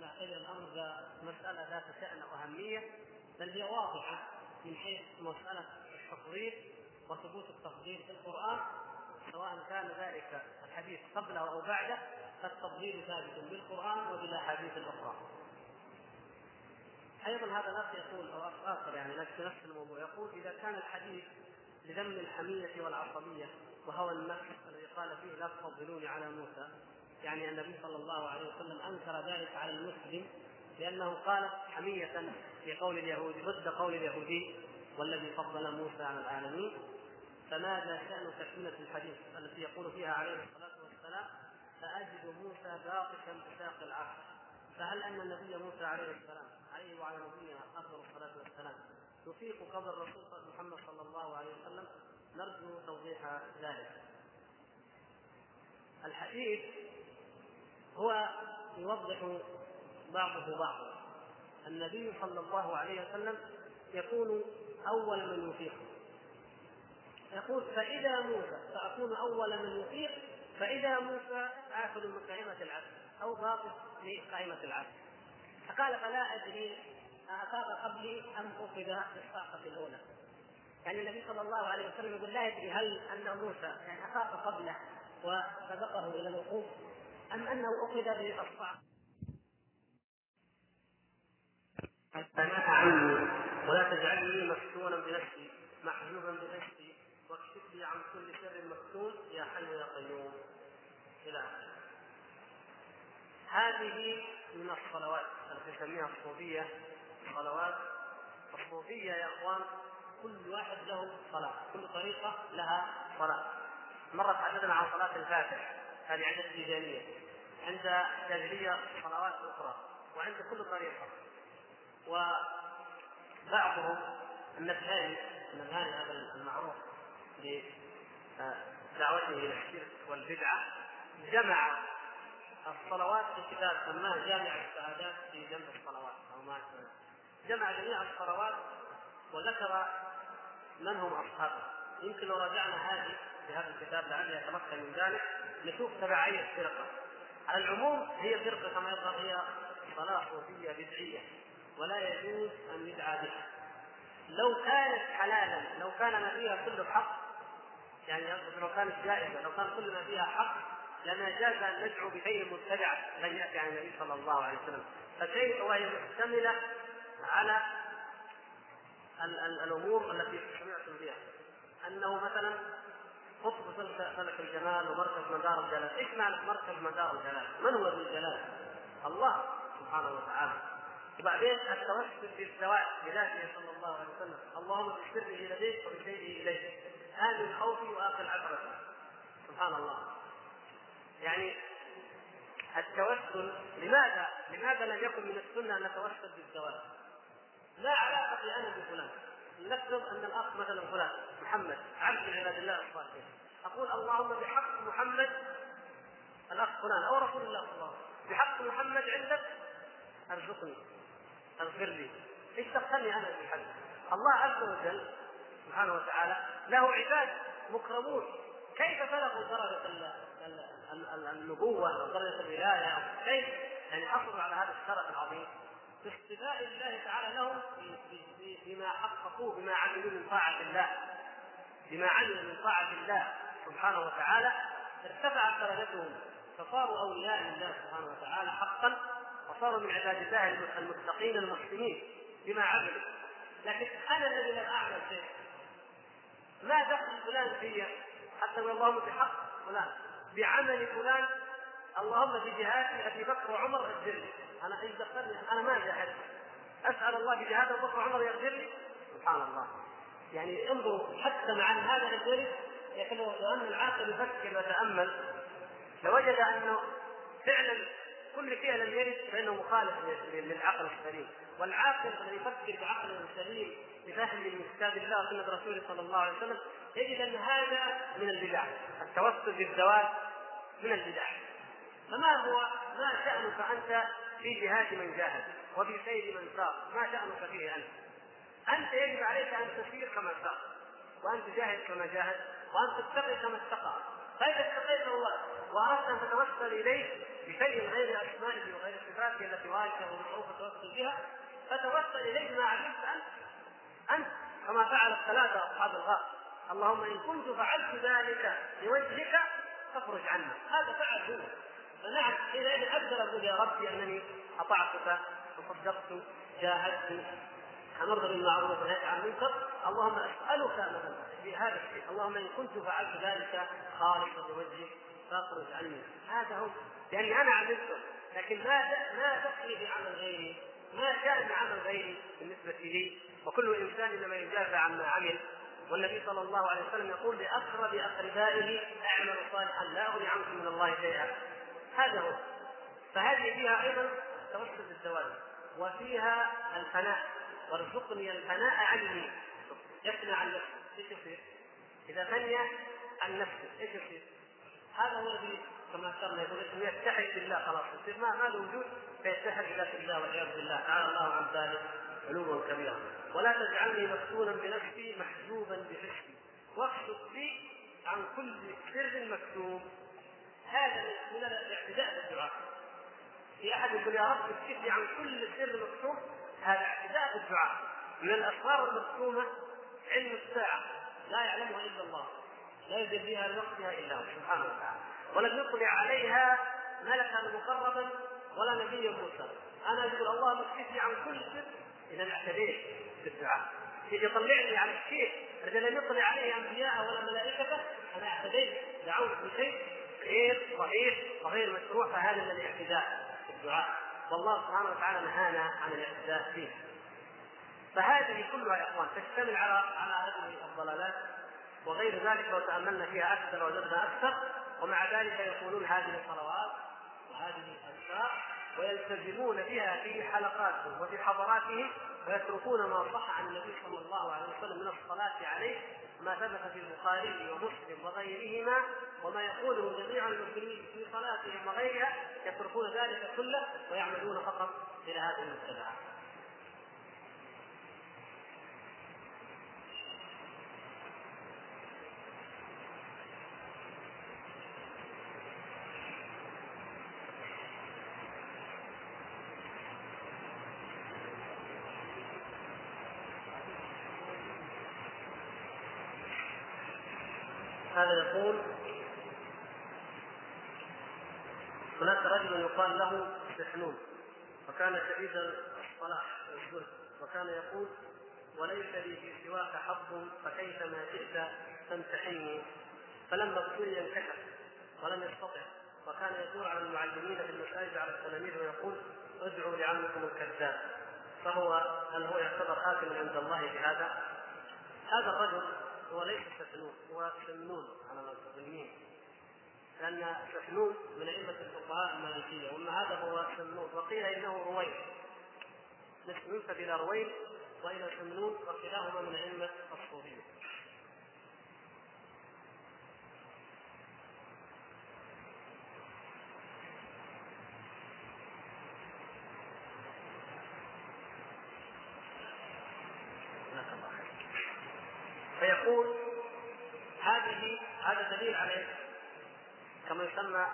أن نعتبر الأمر مسألة ذات شأن وأهمية بل هي واضحة من حيث مسألة التفضيل وثبوت التفضيل في القرآن سواء كان ذلك الحديث قبله أو بعده فالتفضيل ثابت بالقرآن وبالأحاديث الأخرى. أيضا هذا الأخ يقول أو أخ آخر يعني في نفس الموضوع يقول إذا كان الحديث لذم الحمية والعصبية وهوى النفس الذي قال فيه لا تفضلوني على موسى يعني النبي صلى الله عليه وسلم أنكر ذلك على المسلم لأنه قال حمية في قول اليهود ضد قول اليهودي والذي فضل موسى على العالمين. فماذا شأن تكملة الحديث التي يقول فيها عليه الصلاة والسلام؟ فأجد موسى باطشا بساق العرش. فهل أن النبي موسى عليه السلام عليه وعلى نبينا افضل الصلاة والسلام يفيق قبر الرسول محمد صلى الله عليه وسلم؟ نرجو توضيح ذلك. الحديث يوضح بعضه بعضا. النبي صلى الله عليه وسلم يكون أول من يفيق يقول فإذا موسى فاكون أول من يفيق فإذا موسى اكل من قائمة العبد أو باطل لقائمه العبد. فقال فلا أدري أفاق قبلي أم أخذ بالصاقة الأولى. يعني النبي صلى الله عليه وسلم يقول لا يدري هل أن موسى يعني أفاق قبله وسبقه إلى الوقوف أم أنه أخذ بالصاقة فلا عني ولا تجعلني مفتونا بنفسي محجوبا بنفسي واكشف لي عن كل شر مفتون يا حي يا قيوم. إلى آخره. هذه من الصلوات التي نسميها الصوفية. صلوات الصوفية يا أخوان كل واحد له صلاة كل طريقة لها صلاة. مره تحدثنا عن صلاة الفاتح هذه عند التيجانيه عند الجاهلية صلوات أخرى وعند كل طريقه وبعضهم النبهاني النبهاني هذا المعروف بدعوته إلى الشرك والبدعة جمع الصلوات في كتاب سماه جامع السعادات في جنب الصلوات أو ما جمع جميع الصلوات وذكر من هم أصحابه. يمكن لو راجعنا هذه في هذا الكتاب لعل يتمكن من ذلك. نشوف تبعية الفرقة. على العموم هي فرقة كما يظهر هي صلاة صوفية بدعية ولا يجوز أن يدعى بها. لو كانت حلالا لو كان ما فيها كله حق يعني لو كانت جائزة لو كان كل ما فيها حق لما جاز أن ندعو بشيء مبتدع لم يأتي عن النبي صلى الله عليه وسلم. فكيف وهي محتملة على ال- ال- الأمور التي سمعتم بها. أنه مثلا قطب فلك الجمال ومركز مدار الجلال، إيش معنى مركز مدار الجلال؟ من هو ذو الجلال؟ الله سبحانه وتعالى. وبعدين التوسل بالذوات بذاته صلى الله عليه وسلم، اللهم بسره لديك وبشيئه اليك. آمن خوفي وآخر عثرتي. سبحان الله. يعني التوسل لماذا؟ لماذا لم يكن من السنة أن نتوسل بالزواج؟ لا علاقة لي أنا بفلان. نفرض أن الأخ مثلا فلان محمد عبد من عباد الله الصالحين. أقول اللهم بحق محمد الأخ فلان أو رسول الله صلى الله عليه وسلم. بحق محمد عندك؟ أرزقني اغفر لي إيش دخلني أنا في الحج؟ الله عز وجل سبحانه وتعالى له عباد مكرمون. كيف بلغوا درجة النبوة أو درجة الولاية كيف يعني حصلوا على هذا الشرف العظيم. باصطفاء الله تعالى لهم بما حققوه بما عملوا من طاعة الله. بما عملوا من طاعة الله سبحانه وتعالى ارتفعت درجتهم. فصاروا أولياء لله سبحانه وتعالى حقا وصاروا من عباد الله المتقين المحسنين بما عملوا. لكن أنا الذي لم أعمل شيء ما دخل فلان في حتى اللهم بحق فلان؟ بعمل فلان؟ اللهم بجهاد أبي بكر وعمر لي أنا إيش دخلني أنا ما جاهدت أسأل الله بجهاد ابو وعمر يغفر لي؟ سبحان الله. يعني انظروا حتى مع هذا لذلك لكن لو ان العاقل يفكر ويتأمل لوجد انه فعلا كل لم يرد فإنه مخالف للعقل السليم. والعاقل الذي يفكر بعقل سليم بفهم من كتاب الله وسنة رسوله صلى الله عليه وسلم يجد أن هذا من البدع. التوسل بالزواج من البدع. فما هو ما شأنك أنت في جهاد من جاهد وفي سير من سار ما شأنك فيه أنت؟ أنت يجب عليك أن تسير كما سار وأن تجاهد كما جاهد وأن تتقي كما اتقى فإذا اتقيت الله وأردت أن تتوسل إليه بشيء غير أسمائه وغير صفاته التي واجهه ومعروف التوسل بها فتوسل إليه ما علمت أنت أنت كما فعل الثلاثة أصحاب الغار. اللهم إن كنت فعلت ذلك لوجهك فاخرج عنا. هذا فعل هو. فنعم حينئذ أقدر أقول يا ربي أنني اطعتك وصدقت جاهدت أمرت بالمعروف ونهيت عن المنكر. اللهم أسألك مثلا بهذا الشيء. اللهم إن كنت فعلت ذلك خالصا لوجهك فاخرج عني. هذا هو لأني أنا عملته لكن ما ما دخلي في عمل غيري ما شان عمل غيري بالنسبة لي. وكل إنسان إنما يجازى عما عمل. والنبي صلى الله عليه وسلم يقول لأقرب أقربائه اعملوا صالحا. لا أغني عنكم من الله شيئا. هذا هو. فهذه فيها أيضا توسل الزواج وفيها الفناء وارزقني الفناء عني يفنى عن نفسه إيش يصير؟ إذا فني عن نفسه إيش يصير؟ هذا هو الذي كما اشرنا يقول اسمه يتحد بالله خلاص يصير ما ما له وجود فيتحد بذات الله والعياذ بالله. تعالى الله عن ذلك علوا كبيرا. ولا تجعلني مفتونا بنفسي محجوبا بحسي واكشف لي عن كل سر مكتوب. هذا من الاعتداء بالدعاء في أحد يقول يا رب اكشف لي عن كل سر مكتوب هذا اعتداء بالدعاء من الاسرار المكتومه علم الساعة لا يعلمها إلا الله لا يجزيها لوقتها إلا هو سبحانه وتعالى. ولم يطلع عليها ملكا مقربا ولا نبيا مرسلا أنا يقول اللهم اكشفني عن كل سر إذا اعتديت بالدعاء يطلعني على الشيء الذي لم يطلع عليه أنبياء ولا ملائكته أنا اعتديت دعوت بشيء غير صحيح وغير مشروع فهذا من الاعتداء في الدعاء. والله سبحانه وتعالى نهانا عن الاعتداء فيه. فهذه كلها يا إخوان تشتمل على على هذه الضلالات وغير ذلك لو تأملنا فيها أكثر وجدنا أكثر ومع ذلك يقولون هذه صلوات وهذه اذكار ويلتزمون بها في حلقاتهم وفي حضراتهم ويتركون ما صح عن النبي صلى الله عليه وسلم من الصلاة عليه ما ثبت في البخاري ومسلم وغيرهما. وما يقوله جميع المسلمين في صلاتهم وغيرها يتركون ذلك كله ويعملون فقط إلى هذه المتبعات. هذا يقول هناك رجل يقال له سحنون وكان شديد الصلاح والزهد وكان يقول وليس لي في سواك حظ فكيفما شئت تمتحني فلما ابتلي انكشف ولم يستطع وكان يدور على المعلمين في المساجد على التلاميذ ويقول ادعوا لعمكم الكذاب. فهو هل هو يعتبر حاكما عند الله بهذا؟ هذا الرجل هو ليس سفنون هو سمنون على المسلمين لأن سفنون من أئمة الفقهاء المالكية وأما هذا هو سمنون وقيل إنه رويل. نسبة إلى رويل وإلى سمنون وكلاهما من أئمة الصوفية. فيقول هذه هذا دليل على كما يسمى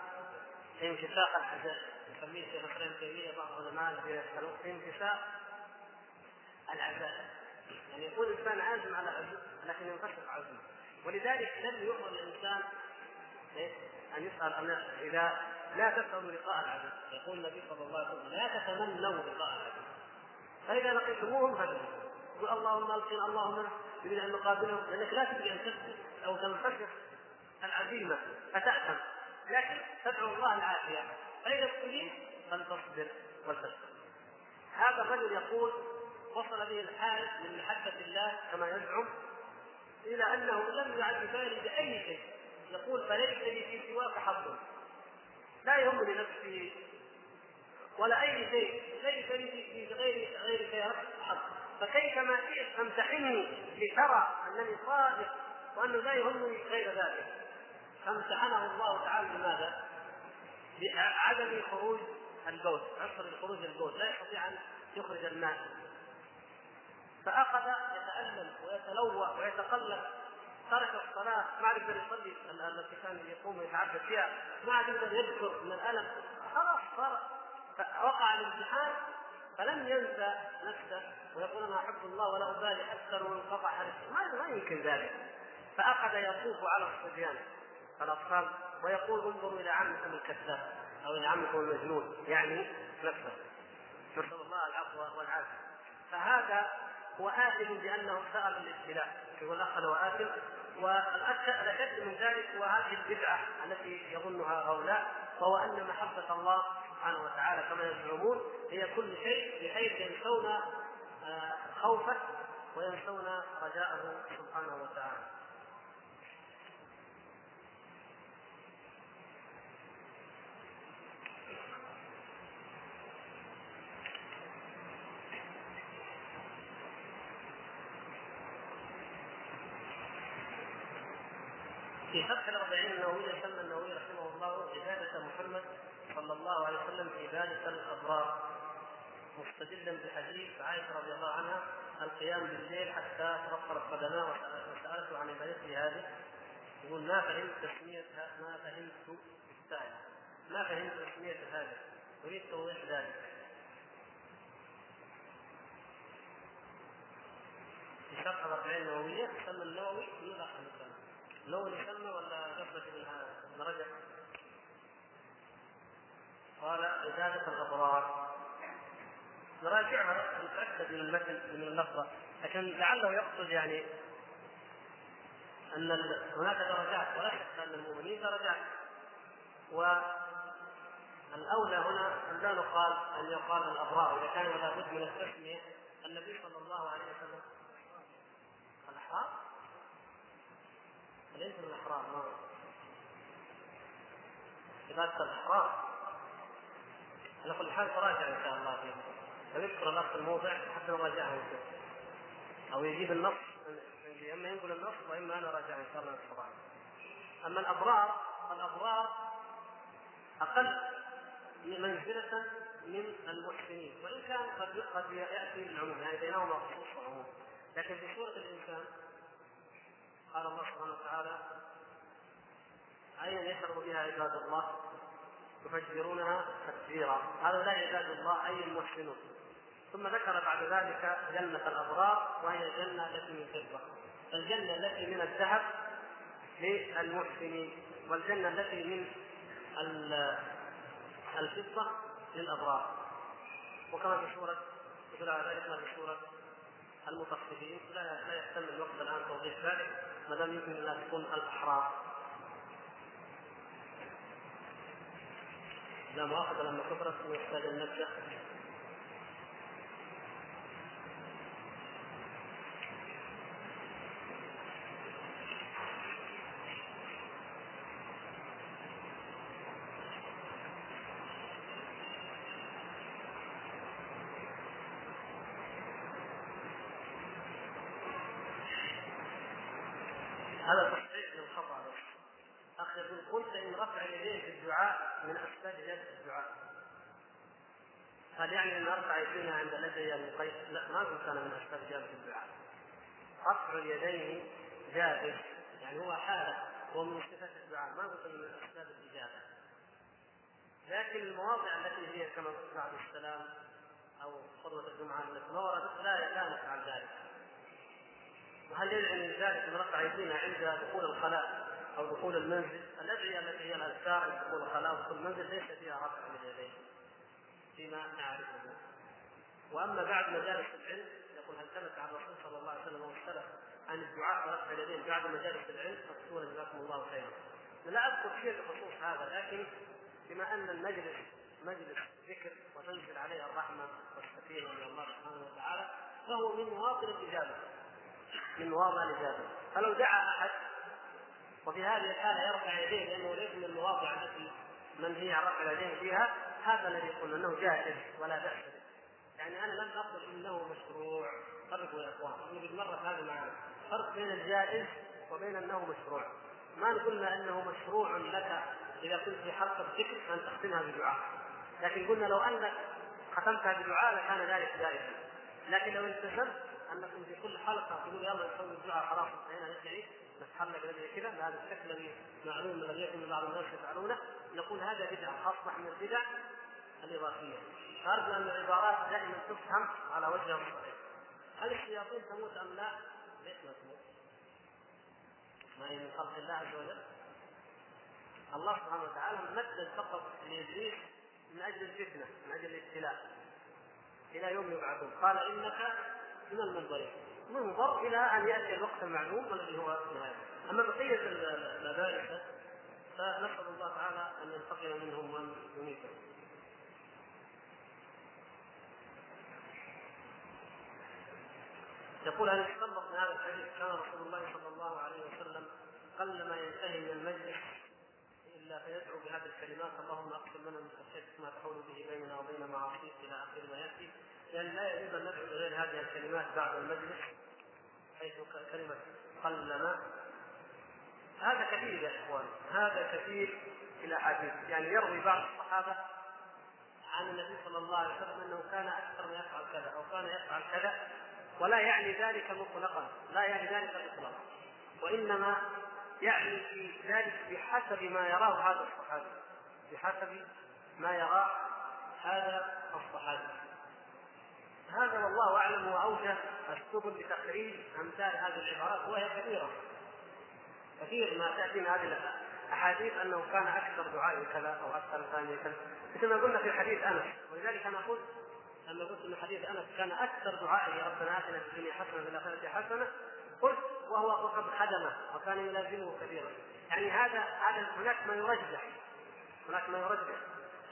انفساق الحزن يسميه شيخ الإسلام تيمية بعض العلماء الذين يسالون انفساق العزاء. يعني يكون الإنسان عازم على عزم لكن ينفسق عزمه ولذلك لم يؤمر الإنسان؟ أن يسأل أن إذا لا تسالوا لقاء العدو يقول النبي صلى الله عليه وسلم لا تتمنوا لقاء العدو فإذا لقيتموهم فادعوا يقول اللهم القنا اللهم يريد أن نقابلهم لأنك لا تدري أن تسكت أو تنفسخ العزيمة فتأثم. لكن تدعو الله العافية. فإذا ابتليت فلتصبر ولتشكر هذا الرجل يقول وصل به الحال من محبة الله كما يزعم إلى أنه لم يعد بالي باي شيء. يقول فليس لي في سواك حظ. لا يهمني نفسي ولا أي شيء. ليس لي في غير غير حظ. فكيفما شئت امتحني لترى أنني صادق وأنه لا يهمني غير ذلك؟ فامتحنه الله تعالى بماذا؟ بعدم خروج البول عسر خروج البول لا يستطيع أن يخرج الماء. فأخذ يتألم ويتلوى ويتقلب ترك الصلاة ما عاد يقدر يصلي التي كان يقوم ويتعبد فيها ما عاد يقدر يذكر من الألم. خلاص صار وقع الامتحان فلم ينسى نفسه ويقول أنا أحب الله ولا أبالي أكثر وانقطع ما ما يمكن ذلك. فأخذ يطوف على الصبيان. الأطفال ويقول انظروا إلى عمكم الكذاب أو إلى عمكم المجنون. يعني نفسه. نسأل الله العفو والعافية. فهذا هو آثم بأنه سأل الابتلاء. يقول الأخ هو آثم. والاشد من ذلك هو هذه البدعة التي يظنها هؤلاء وهو أن محبة الله سبحانه وتعالى كما يزعمون هي كل شيء بحيث ينسون آه، خوفه وينسون رجاءه سبحانه وتعالى. في فتح الأربعين النووية سمى النووي رحمه الله؟ عبادة محمد صلى الله عليه وسلم عبادة الأبرار. مستدلا بحديث عائشة رضي الله عنها القيام بالليل حتى تبطلت قدماه وسألته عن عبادته هذه. يقول ما فهمت تسمية ما فهمت السائل؟ ما فهمت تسمية هذا أريد توضيح ذلك. في شرح الأربعين النووية سمى النووي لون يسمى ولا قصة ابن رجب؟ قال عبادة الأبرار نراجعها نتأكد من المتن من اللفظة. لكن لعله يقصد يعني أن هناك درجات ولا شك أن المؤمنين درجات. والأولى هنا أن لا نقال أن يقال الأبرار إذا كان لابد من التسمية النبي صلى الله عليه وسلم الأحرار. ليس من الأحرار ما عبادة الأحرار على كل حال تراجع إن شاء الله فيه. فيذكر النص الموضع حتى نراجعه أو يجيب النص إما ينقل النص وإما أنا راجع إن شاء الله نستطيع. أما الأبرار فالابرار أقل منزلة من المحسنين. وإن كان قد قد يأتي العموم يعني بينهما خصوص وعموم لكن في سوره الإنسان قال الله سبحانه وتعالى عينا يشرب بها عباد الله؟ يفجرونها تفجيرا. هؤلاء عباد الله أي المحسنون. ثم ذكر بعد ذلك جنة الأبرار وهي الجنة التي من فضة. الجنة التي من الذهب للمحسنين والجنة التي من الفضة للأبرار. وكما في سورة يدل على ذلك في سورة المطففين. لا لا يحتمل الوقت الآن توضيح ذلك. ما دام يمكن انها تكون الاحرار لا مؤاخذة لما كثرت نحتاج أن نبدأ. هذا تصحيح للخطا اخ يقول قلت إن رفع اليدين في الدعاء من أسباب اجابه الدعاء. هل يعني أن أرفع يدينا عند لدي المقيد؟ لا ما قلت أنا من أسباب اجابه الدعاء. رفع اليدين جائز يعني هو حالة هو من صفات الدعاء. ما قلت من أسباب الإجابة. لكن المواضع التي هي كما بعد السلام أو خطبة الجمعة التي ما وردت لا لا نفعل ذلك. وهل يدعي من ذلك ان رفع ايدينا عند دخول الخلاء أو دخول المنزل؟ الأدعية التي هي الأذكار عند دخول الخلاء ودخول المنزل ليس فيها رفع اليدين فيما نعرفه. وأما بعد مجالس العلم يقول هل ثبت عن الرسول صلى الله عليه وسلم عن الدعاء برفع اليدين بعد مجالس العلم فاكتبوا جزاكم الله خيرا. لا أذكر شيء بخصوص هذا لكن بما أن المجلس مجلس ذكر وتنزل عليه الرحمة والسكينه من الله سبحانه وتعالى فهو من مواطن الإجابة من مواضع الإجابة. فلو دعا أحد وفي هذه الحالة يرفع يديه لأنه ليس من المواضع التي منهي عن رفع اليدين فيها هذا الذي قلنا إنه جائز ولا بأس به. يعني أنا لم أقل إنه مشروع. فرقوا يا إخوان نريد مره هذا معنا. فرق بين الجائز وبين أنه مشروع. ما قلنا إنه مشروع لك إذا كنت في حلقه ذكر أن تختمها بدعاء. لكن قلنا لو أنك ختمتها بدعاء لكان ذلك جائزا. لكن لو التزمت أنكم في كل حلقة تقول يلا نسوي الدعاء خلاص انتهينا ندعي نتحرك ندعي كذا بهذا الشكل الذي معلوم الذي يكون بعض الناس يفعلونه. نقول هذا بدعة أصبح من البدع الإضافية. فارجو أن العبارات دائما تفهم على وجهها الصحيح هل الشياطين تموت أم لا؟ ليش ما تموت؟ ما هي من خلق الله عز وجل؟ الله سبحانه وتعالى مدد فقط لإبليس من أجل الفتنة من أجل الابتلاء. إلى يوم يبعثون. قال إنك من المنظرين منظر إلى أن يأتي الوقت المعلوم الذي هو نهايه أما بقية المدارس فنسأل الله تعالى أن ينتقم منهم وان يميتهم. يقول هل يستنبط من هذا الحديث كان رسول الله صلى الله عليه وسلم قلما ينتهي من المجلس إلا فيدعو بهذه الكلمات. اللهم أقسم لنا من خشيتك ما تحول به بيننا وبين معاصيك إلى آخر ما يأتي. لأن لا يجوز أن ندعو بغير هذه الكلمات بعد المجلس حيث كلمة قلما. هذا كثير يا إخوان هذا كثير في الأحاديث. يعني يروي بعض الصحابة عن النبي صلى الله عليه وسلم أنه كان أكثر ما يفعل كذا أو كان يفعل كذا ولا يعني ذلك مطلقا لا يعني ذلك مطلقا وإنما يعني في ذلك بحسب ما يراه هذا الصحابي بحسب ما يراه هذا الصحابي. هو اوجه السبل لتخريج أمثال هذه العبارات وهي كثيرة. كثير ما تأتي من هذه الأحاديث. أنه كان أكثر دعاء كذا أو أكثر ثاني كذا. مثل ما قلنا في حديث أنس. ولذلك أنا قلت لما قلت إن حديث أنس كان أكثر دعائه ربنا آتنا في الدنيا حسنة وفي الآخرة حسنة قلت وهو وقد خدمه وكان يلازمه كثيرا. يعني هذا هذا هناك ما يرجح. هناك ما يرجح.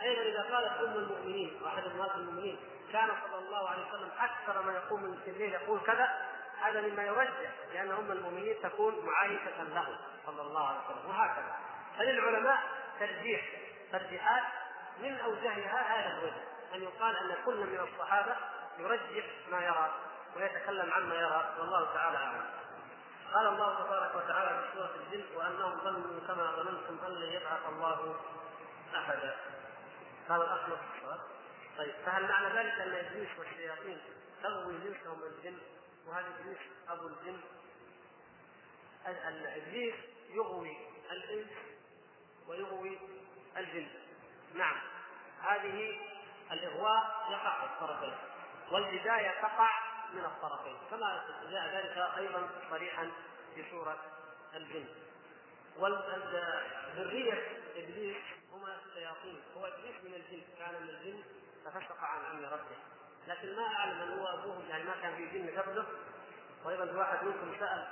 أيضا إذا قالت أم المؤمنين واحد أمهات المؤمنين كان صلى الله عليه وسلم أكثر ما يقوم من الليل يقول كذا هذا مما يرجح لأن أم المؤمنين تكون معايشة له صلى الله عليه وسلم وهكذا فللعلماء ترجيح ترجيحات من أوجهها هذا الوجه أن يقال أن كل من الصحابة يرجح ما يرى ويتكلم عما يرى والله تعالى أعلم. قال الله تبارك وتعالى في سورة الجن وأنهم ظنوا كما ظننتم أن لن يبعث الله أحدا. في الصلاه. طيب فهل معنى ذلك أن إبليس والشياطين تغوي جنسهم الجن؟ وهذا إبليس أبو الجن. إبليس يغوي الإنس ويغوي الجن. نعم هذه الإغواء يقع في الطرفين والبداية تقع من الطرفين كما جاء ذلك أيضا صريحا في سورة الجن. وذرية إبليس هما الشياطين. هو إبليس من الجن كان من الجن. ففسق عن أمر ربه. لكن ما أعلم من هو ابوهم يعني ما كان في جن قبله. وأيضا واحد منكم سأل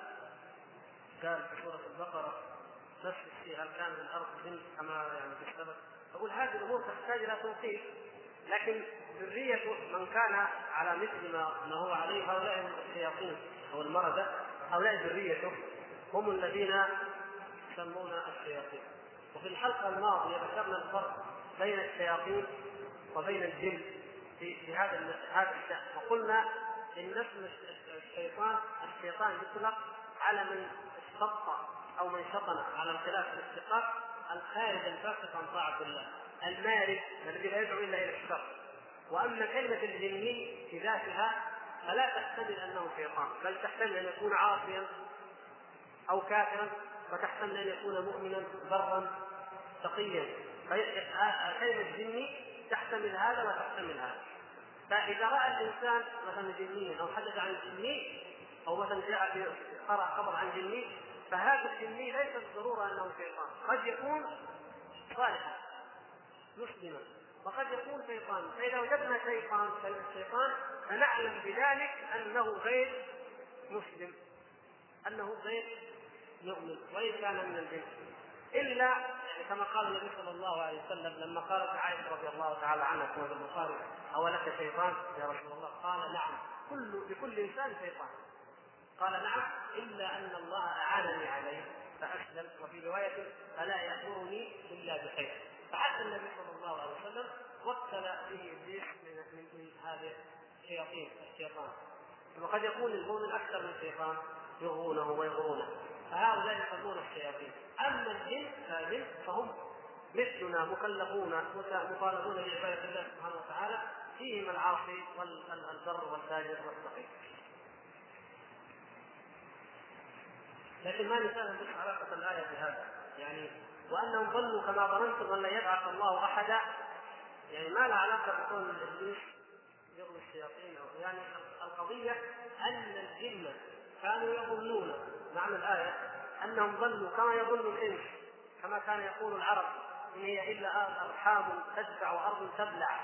قال في سورة البقرة نفس الشيء هل كان في الأرض جن كما يعني في السبب؟ أقول هذه الأمور تحتاج إلى توقيف لكن ذرية من كان على مثل ما ما هو عليه هؤلاء الشياطين أو المردة هؤلاء ذريته هم الذين يسمون الشياطين. وفي الحلقة الماضية ذكرنا الفرق بين الشياطين وبين الجن في في هذا هذا الشأن. وقلنا إن اسم الشيطان الشيطان يطلق على من اشتق أو من شطن على الخلاف الاشتقاق الخارج الفاسق عن طاعة الله. المارد الذي لا يدعو إلا إلى الشر. وأما كلمة الجني في ذاتها فلا تحتمل أنه شيطان بل تحتمل أن يكون عاصيا أو كافرا وتحتمل أن يكون مؤمنا برا تقيا كلمة جني تحتمل هذا وتحتمل هذا. فإذا رأى الإنسان مثلا جنيا أو حدث عن جني أو مثلا جاء قرأ خبر عن جني فهذا الجني ليس بالضرورة أنه شيطان قد يكون صالحا مسلما وقد يكون شيطان. فإذا وجدنا شيطان الشيطان فنعلم بذلك أنه غير مسلم أنه غير يؤمن وإن كان من الجن يعني كما قال النبي صلى الله عليه وسلم لما قالت عائشة رضي الله تعالى عنها في البخاري أولك شيطان؟ يا رسول الله. قال نعم. كل لكل إنسان شيطان. قال نعم. إلا أن الله أعانني عليه. فأسلم. وفي رواية فلا يأمرني إلا بخير. فحتى النبي صلى الله عليه وسلم وكل به إبليس من من, هذه الشياطين الشيطان. وقد يكون المؤمن أكثر من شيطان يغوونه ويغرونه فهؤلاء يسمون الشياطين. اما الجن فالجن فهم مثلنا مكلفون مطالبون بعباده الله سبحانه وتعالى فيهم العاصي والبر والفاجر والتقي لكن ما بس علاقة الآية بهذا؟ يعني وأنهم ظنوا كما ظننتم أن لا يبعث الله أحدا. يعني ما له علاقة بكون الإبليس يغوي الشياطين أو يعني القضية أن الجن كانوا يظنون. معنى الآية أنهم ظنوا كما يظن الإنس كما كان يقول العرب إن هي إلا أرحام تدفع وأرض تبلع.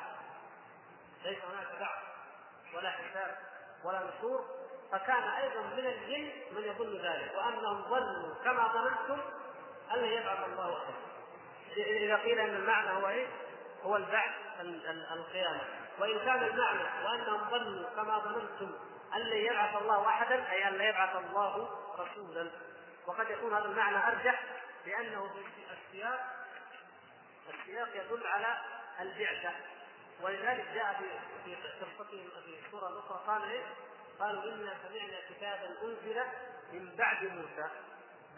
ليس هناك بعث ولا حساب ولا نشور. فكان أيضا من الجن من يظن ذلك. وأنهم ظنوا كما ظننتم أن يبعث الله أحد. إذا قيل أن المعنى هو إيه؟ هو البعث القيامة. وإن كان المعنى وأنهم ظنوا كما ظننتم أن يبعث الله احدا أي أن يبعث الله رسولا. وقد يكون هذا المعنى أرجح لأنه في السياق السياق يدل على البعثة. ولذلك جاء في في قصتهم في سورة أخرى قال إيه؟ قالوا إنا سمعنا كتابا أنزل من بعد موسى.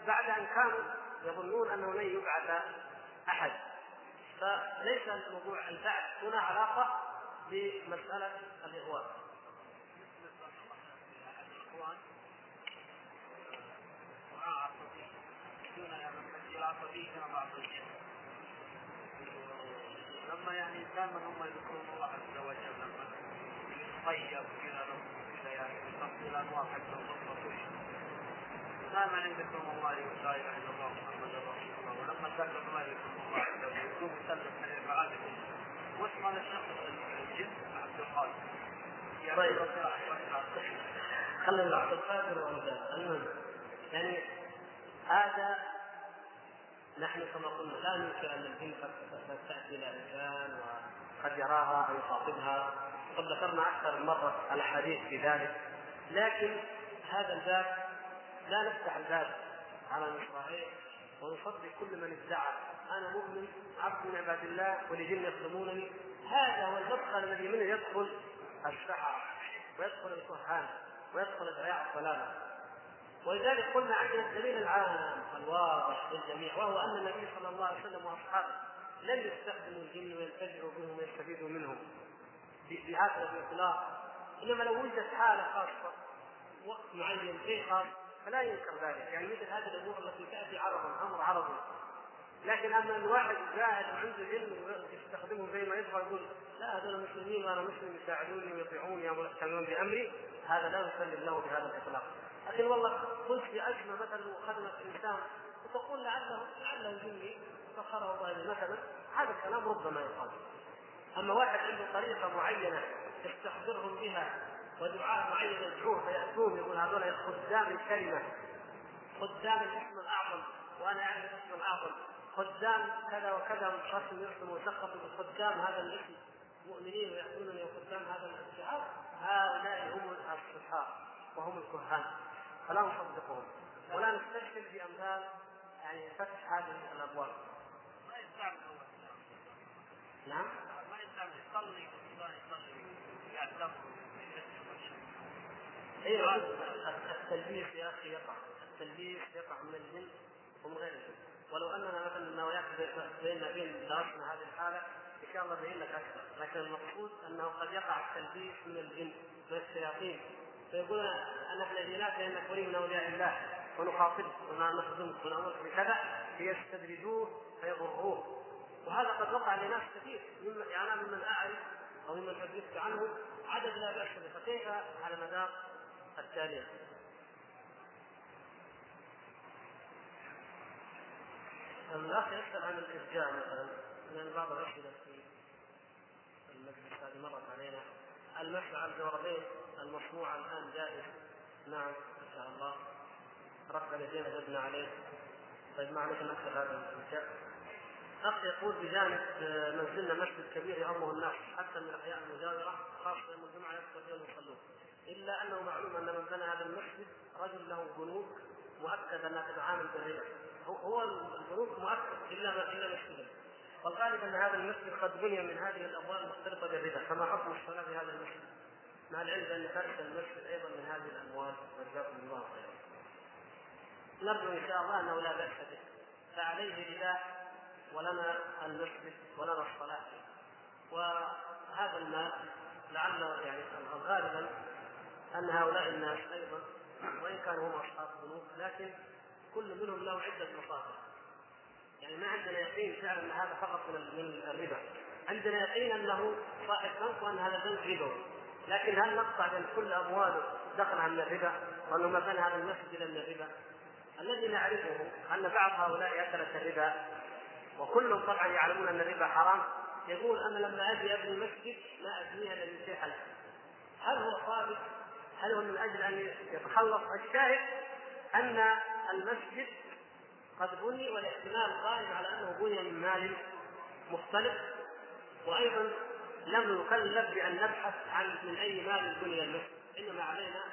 بعد أن كانوا يظنون أنه لن يبعث أحد. فليس موضوع البعث هنا علاقة بمسألة الاغواء لما يعني دائما هم يذكرون الله عز وجل لما يتطيب كذا كذا يعني يصفي الانواع حق دائما يذكرون الله لا إله إلا الله محمد رسول الله. ولما ذكر ما يذكرون الله عز وجل يقوم يسلم عليه معادكم واسم هذا الشخص الجن؟ عبد القادر. طيب. خلينا عبد القادر وامثاله المهم يعني هذا نحن كما قلنا لا ننكر أن الجن قد تأتي إلى انسان وقد يراها أو يخاطبها. وقد ذكرنا أكثر من مرة الأحاديث في ذلك. لكن هذا الباب لا نفتح الباب على المصراعيه ونصدق كل من ادعى. أنا مؤمن عبد من عباد الله ولجن يخدمونني هذا هو المدخل الذي منه يدخل السحر ويدخل الكهان ويدخل ادعياء الضلاله ولذلك قلنا عندنا الدليل العام الواضح للجميع وهو أن النبي صلى الله عليه وسلم وأصحابه لم يستخدموا الجن وينتفعوا بهم ويستفيدوا منهم بهذا الإطلاق. إنما لو وجدت حالة خاصة وقت معين شيء خاص فلا ينكر ذلك. يعني مثل هذه الأمور التي تأتي عرضا أمر عرضي لكن أما ان واحد جاهل وعنده علم ويستخدمه زي ما يبغى يقول لا هذول مسلمين وأنا مسلم يساعدوني ويطيعوني يعملون بأمري هذا لا يسلم له بهذا الإطلاق. لكن والله كنت في مثلا وخدمت انسان وتقول لعله لعله جني سخره الله مثلا هذا الكلام ربما يقال. أما واحد عنده طريقة معينة يستحضرهم بها ودعاء معين يدعوه فياتون يقول هذول خدام الكلمة. خدام الاسم الأعظم وأنا أعرف الاسم الأعظم. خدام كذا وكذا والخصم يرسم ويسقط بخدام هذا الاسم. مؤمنين ويأتونني وخدام هذا الشعار هؤلاء هم الصحاح وهم الكهان. فلا نصدقهم ولا نستشهد بامثال يعني فتح هذه الأبواب. ما يستعمل نعم؟ ما يستعمل يصلي يصلي يعتبر أيوه التلبيس يا أخي يقع التلبيس يقع من الجن ومن غير الجن ولو أننا مثلا النوايات بيننا بين درسنا هذه الحالة إن شاء الله بين لك أكثر لكن المقصود أنه قد يقع التلبيس من الجن من الشياطين فيقولون ان إحنا جيناك لانك ولي من أولياء الله ونخاطبك ونخدمك ونامرك بكذا ليستدرجوه فيضروه. وهذا قد وقع لناس كثير مما يعني أنا ممن أعرف أو ممن حدثت عنه عدد لا بأس به فكيف على مدار التاريخ. الاخ يسال عن الإرجاع مثلا؟ لأن بعض الأسئلة في المجلس هذه مرت علينا. المسح على الجوربين المصنوعه الآن جائز. نعم إن شاء الله. رفع اليدين وجدنا عليه. طيب ما عليك نكتب هذا الانشاء أخ يقول بجانب منزلنا مسجد كبير يعمه الناس حتى من الاحياء المجاورة خاصة يوم الجمعة يدخل فيهم يصلون إلا أنه معلوم أن من بنى هذا المسجد رجل له بنوك مؤكد أنها تتعامل بالربا. هو البنوك مؤكد إلا ما إلا مسجدا والغالب ان هذا المسجد قد بني من هذه الابواب المختلطة بالربا فما حكم الصلاة في هذا المسجد؟ مع العلم بأن فائدة المسجد أيضا من هذه الأموال جزاكم الله خيرا. نرجو إن شاء الله أنه لا بأس به فعليه رداء ولنا المسجد ولنا الصلاة وهذا المال لعله يعني غالبا أن هؤلاء الناس أيضا وإن كانوا هم أصحاب بنوك لكن كل منهم له عدة مصادر يعني ما عندنا يقين فعلا إن هذا فقط من الربا. عندنا يقين أنه صاحب بنك وأن هذا البنك ربوي لكن هل نقطع بين كل امواله دخلها من الربا؟ وأنه ما بنى هذا المسجد إلا من الربا؟ الذي نعرفه أن بعض هؤلاء اكلت الربا وكلهم طبعا يعلمون أن الربا حرام يقول أنا لما أجي أبني مسجد ما ابنيها إلا حلال. هل هو صادق؟ هل هو من أجل أن يتخلص الشاهد أن المسجد قد بني والاحتمال قائم على أنه بني من مال مختلف وأيضا لم نكلف بأن نبحث عن من أي مال بني المسجد إنما علينا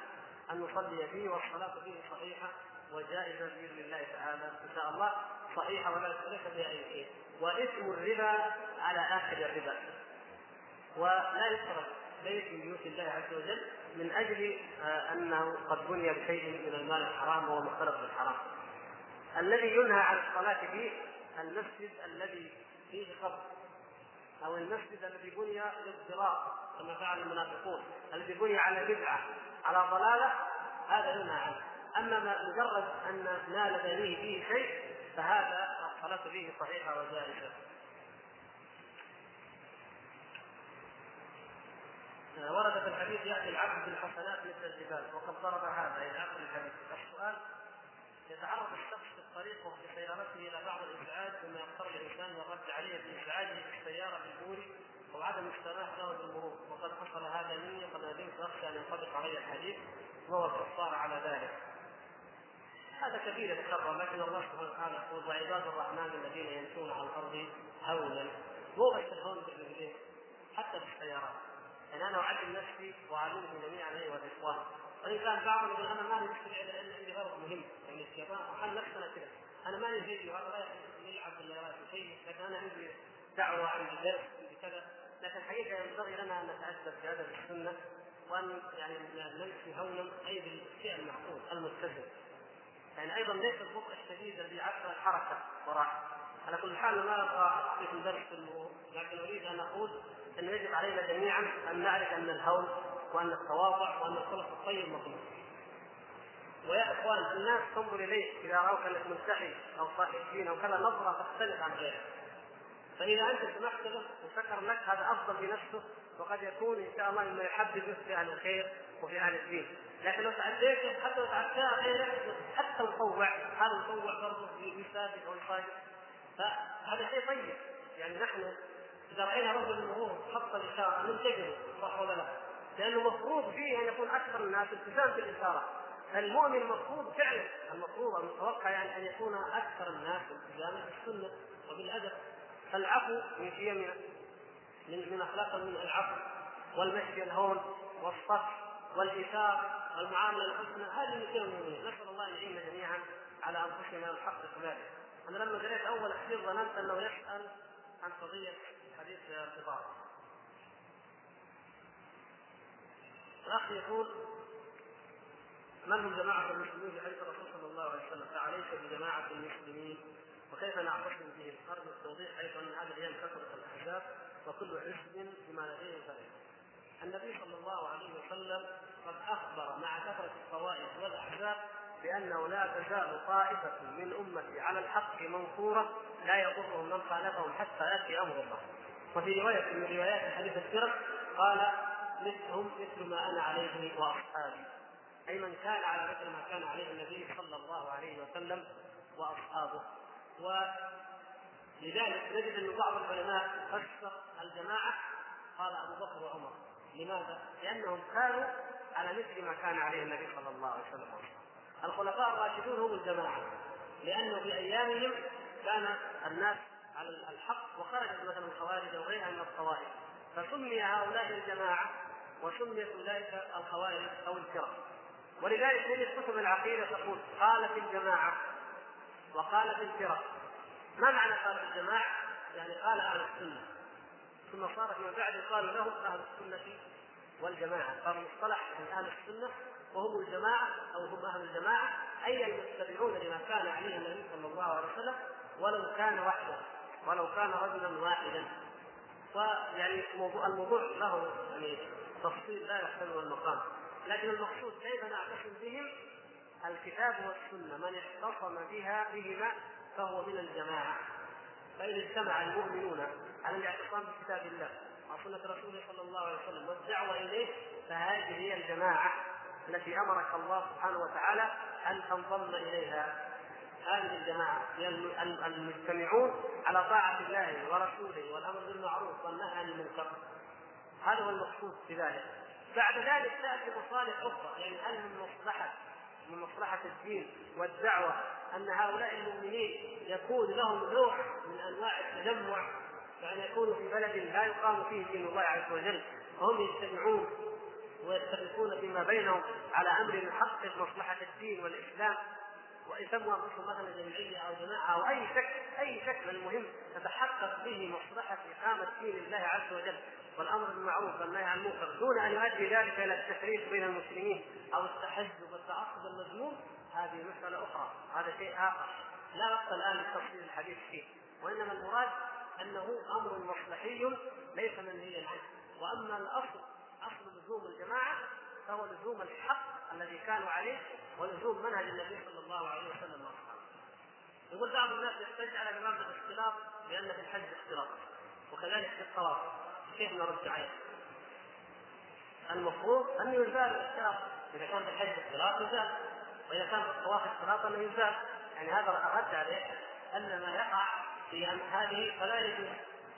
أن نصلي فيه والصلاة فيه صحيحة وجائزة بإذن الله تعالى. إن شاء الله صحيحة ولا ليس بها أي شيء. وإثم الربا على آخر الربا. ولا يصرف بيت من بيوت الله عز وجل من أجل آه، أنه قد بني بشيء من المال الحرام وهو مختلط بالحرام. الذي ينهى عن الصلاة فيه المسجد الذي فيه قبر. أو المسجد الذي بني للضرار كما فعل المنافقون الذي بني على بدعة على ضلالة هذا ينهى عنه. أما ما مجرد أن نال بنيه فيه شيء فهذا الصلاة فيه صحيحة وجائزة. ورد في الحديث يأتي العبد بالحسنات مثل الجبال وقد ضرب هذا إلى آخر الحديث. السؤال يتعرض الشخص في الطريق وفي سيارته إلى بعض الازعاج مما يضطر الإنسان والرد عليه بازعاجه في السيارة بالبوري أو عدم السماح له بالمرور. وقد حصل هذا مني وقد ندمت واخشى أن ينطبق علي الحديث وهو الكفار على ذلك. هذا كبير يتكرر لكن الله سبحانه وتعالى يقول وعباد الرحمن الذين يمشون على الأرض هونا. مو بس الهون بالرجلين حتى بالسيارات يعني أنا أعلم نفسي وأعلمكم جميعا أيها الإخوان. وان كان بعضهم يقول أنا مالي مشكله لأن عندي غرض مهم. يعني الشيطان وحل نفسنا كذا أنا مالي فيديو هذا لا يلعب ولا شيء لكن أنا عندي دعوة عندي درس عندي كذا لكن حقيقة ينبغي لنا ان نتادب في هذا السنة وأن يعني نمشي هونا اي بالشيء المعقول المتزن يعني أيضا ليس البطء الشديد الذي عدى الحركه وراح على كل حال ما أبغى في درس لكن أريد أن أقول انه يجب علينا جميعا أن نعرف أن الهون وأن التواضع وأن الخلق الطيب مطلوب. ويا إخوان الناس تنظر إليك إذا رأوك أنك ملتحي أو صاحب دين أو كذا نظرة تختلف عن غيرك. فإذا أنت سمحت له وشكر لك هذا أفضل بنفسه وقد يكون إن شاء الله مما يحببك في أهل الخير وفي أهل الدين. لكن لو تعديت حتى لو تعديها غيرك حتى مطوع هذا مطوع برضه يسافر أو يصادق فهذا شيء طيب يعني نحن إذا رأينا رجل المرور حط الاشاره ننتبه صح ولا لا؟ لأنه مفروض فيه أن يكون أكثر الناس التزام بالإشارة المؤمن المفروض فعلا المفروض المتوقع يعني أن يكون أكثر الناس التزاما بالسنة وبالأدب. فالعفو من شيم من من أخلاق من العفو والمشي الهون والصف والإيثار والمعاملة الحسنى هذه من شيم المؤمنين. نسأل الله أن يعيننا جميعا على أنفسنا ونحقق ذلك. أنا لما قريت أول حديث ظننت أنه يسأل عن قضية حديث الارتباط الأخ يقول من هم جماعة المسلمين في حديث الرسول صلى الله عليه وسلم فعليك بجماعة المسلمين وكيف نعتصم بهم؟ أرجو التوضيح أيضا أن هذه الأيام كثرة الأحزاب وكل حزب بما لديه فريق. النبي صلى الله عليه وسلم قد أخبر مع كثرة الطوائف والأحزاب بأنه لا تزال طائفة من أمتي على الحق منصورة لا يضرهم من خالفهم حتى يأتي أمر الله. وفي رواية من روايات حديث السيرة قال مثلهم مثل ما أنا عليه وأصحابي. أي من كان على مثل ما كان عليه النبي صلى الله عليه وسلم وأصحابه. ولذلك نجد أن بعض العلماء فسر الجماعة قال أبو بكر وعمر. لماذا؟ لأنهم كانوا على مثل ما كان عليه النبي صلى الله عليه وسلم الخلفاء الراشدون هم الجماعة لأنه في أيامهم كان الناس على الحق وخرجت مثلا الخوارج وغيرها من الطوائف فسمي هؤلاء الجماعة وسميت أولئك الخوارج أو الفرق ولذلك تجد كتب العقيدة تقول قالت الجماعة وقالت الفرق. ما معنى قالت الجماعة؟ يعني قال أهل السنة. ثم صار فيما بعد يقال لهم أهل السنة والجماعة. صار مصطلح من أهل السنة وهم الجماعة أو هم أهل الجماعة أي المتبعون لما كان عليه النبي صلى الله عليه وسلم ولو كان وحده ولو كان رجلا واحدا. ويعني موضوع الموضوع له يعني تفصيل لا يحتمل المقام. لكن المقصود كيف نعتصم بهم؟ الكتاب والسنة من اعتصم بها بهما فهو من الجماعة. فإن اجتمع المؤمنون على الاعتصام بكتاب الله وسنة رسوله صلى الله عليه وسلم والدعوة إليه فهذه هي الجماعة التي أمرك الله سبحانه وتعالى أن تنضم إليها. هذه الجماعة هي المجتمعون على طاعة الله ورسوله والأمر بالمعروف والنهي عن المنكر. هذا هو المقصود في ذلك. بعد ذلك تأتي مصالح أخرى يعني هل من مصلحة من مصلحة الدين والدعوة أن هؤلاء المؤمنين يكون لهم نوع من أنواع التجمع يعني يكونوا في بلد لا يقام فيه دين الله عز وجل وهم يجتمعون ويتفقون فيما بينهم على أمر يحقق مصلحة الدين والإسلام ويسموا أنفسهم مثلا جمعية أو جماعة أو أي شكل أي شكل المهم تتحقق به مصلحة إقامة دين الله عز وجل. والأمر بالمعروف والنهي عن المنكر دون أن يؤدي ذلك إلى التفريق بين المسلمين أو التحزب والتعصب المذموم هذه مسألة أخرى. هذا شيء آخر. لا وقت الآن لتفصيل الحديث فيه. وإنما المراد أنه أمر مصلحي ليس منهيا عنه. وأما الأصل أصل لزوم الجماعة فهو لزوم الحق الذي كانوا عليه ولزوم منهج النبي صلى الله عليه وسلم وأصحابه. يقول بعض الناس يحتج على جماعة الاختلاط بأن في الحج اختلاط وكذلك في الطواف كيف نرد عليه؟ المفروض أن يزال الاختلاط إذا كان في الحج اختلاط يزال وإذا كان في الطواف اختلاط أنه يزال. يعني هذا الرد عليه أن ما يقع في أن هذه فلا يجوز.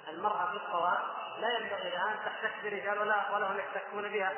المرأة في الطواف لا ينبغي لها أن تحتك برجال ولا ولا هم يحتكون بها.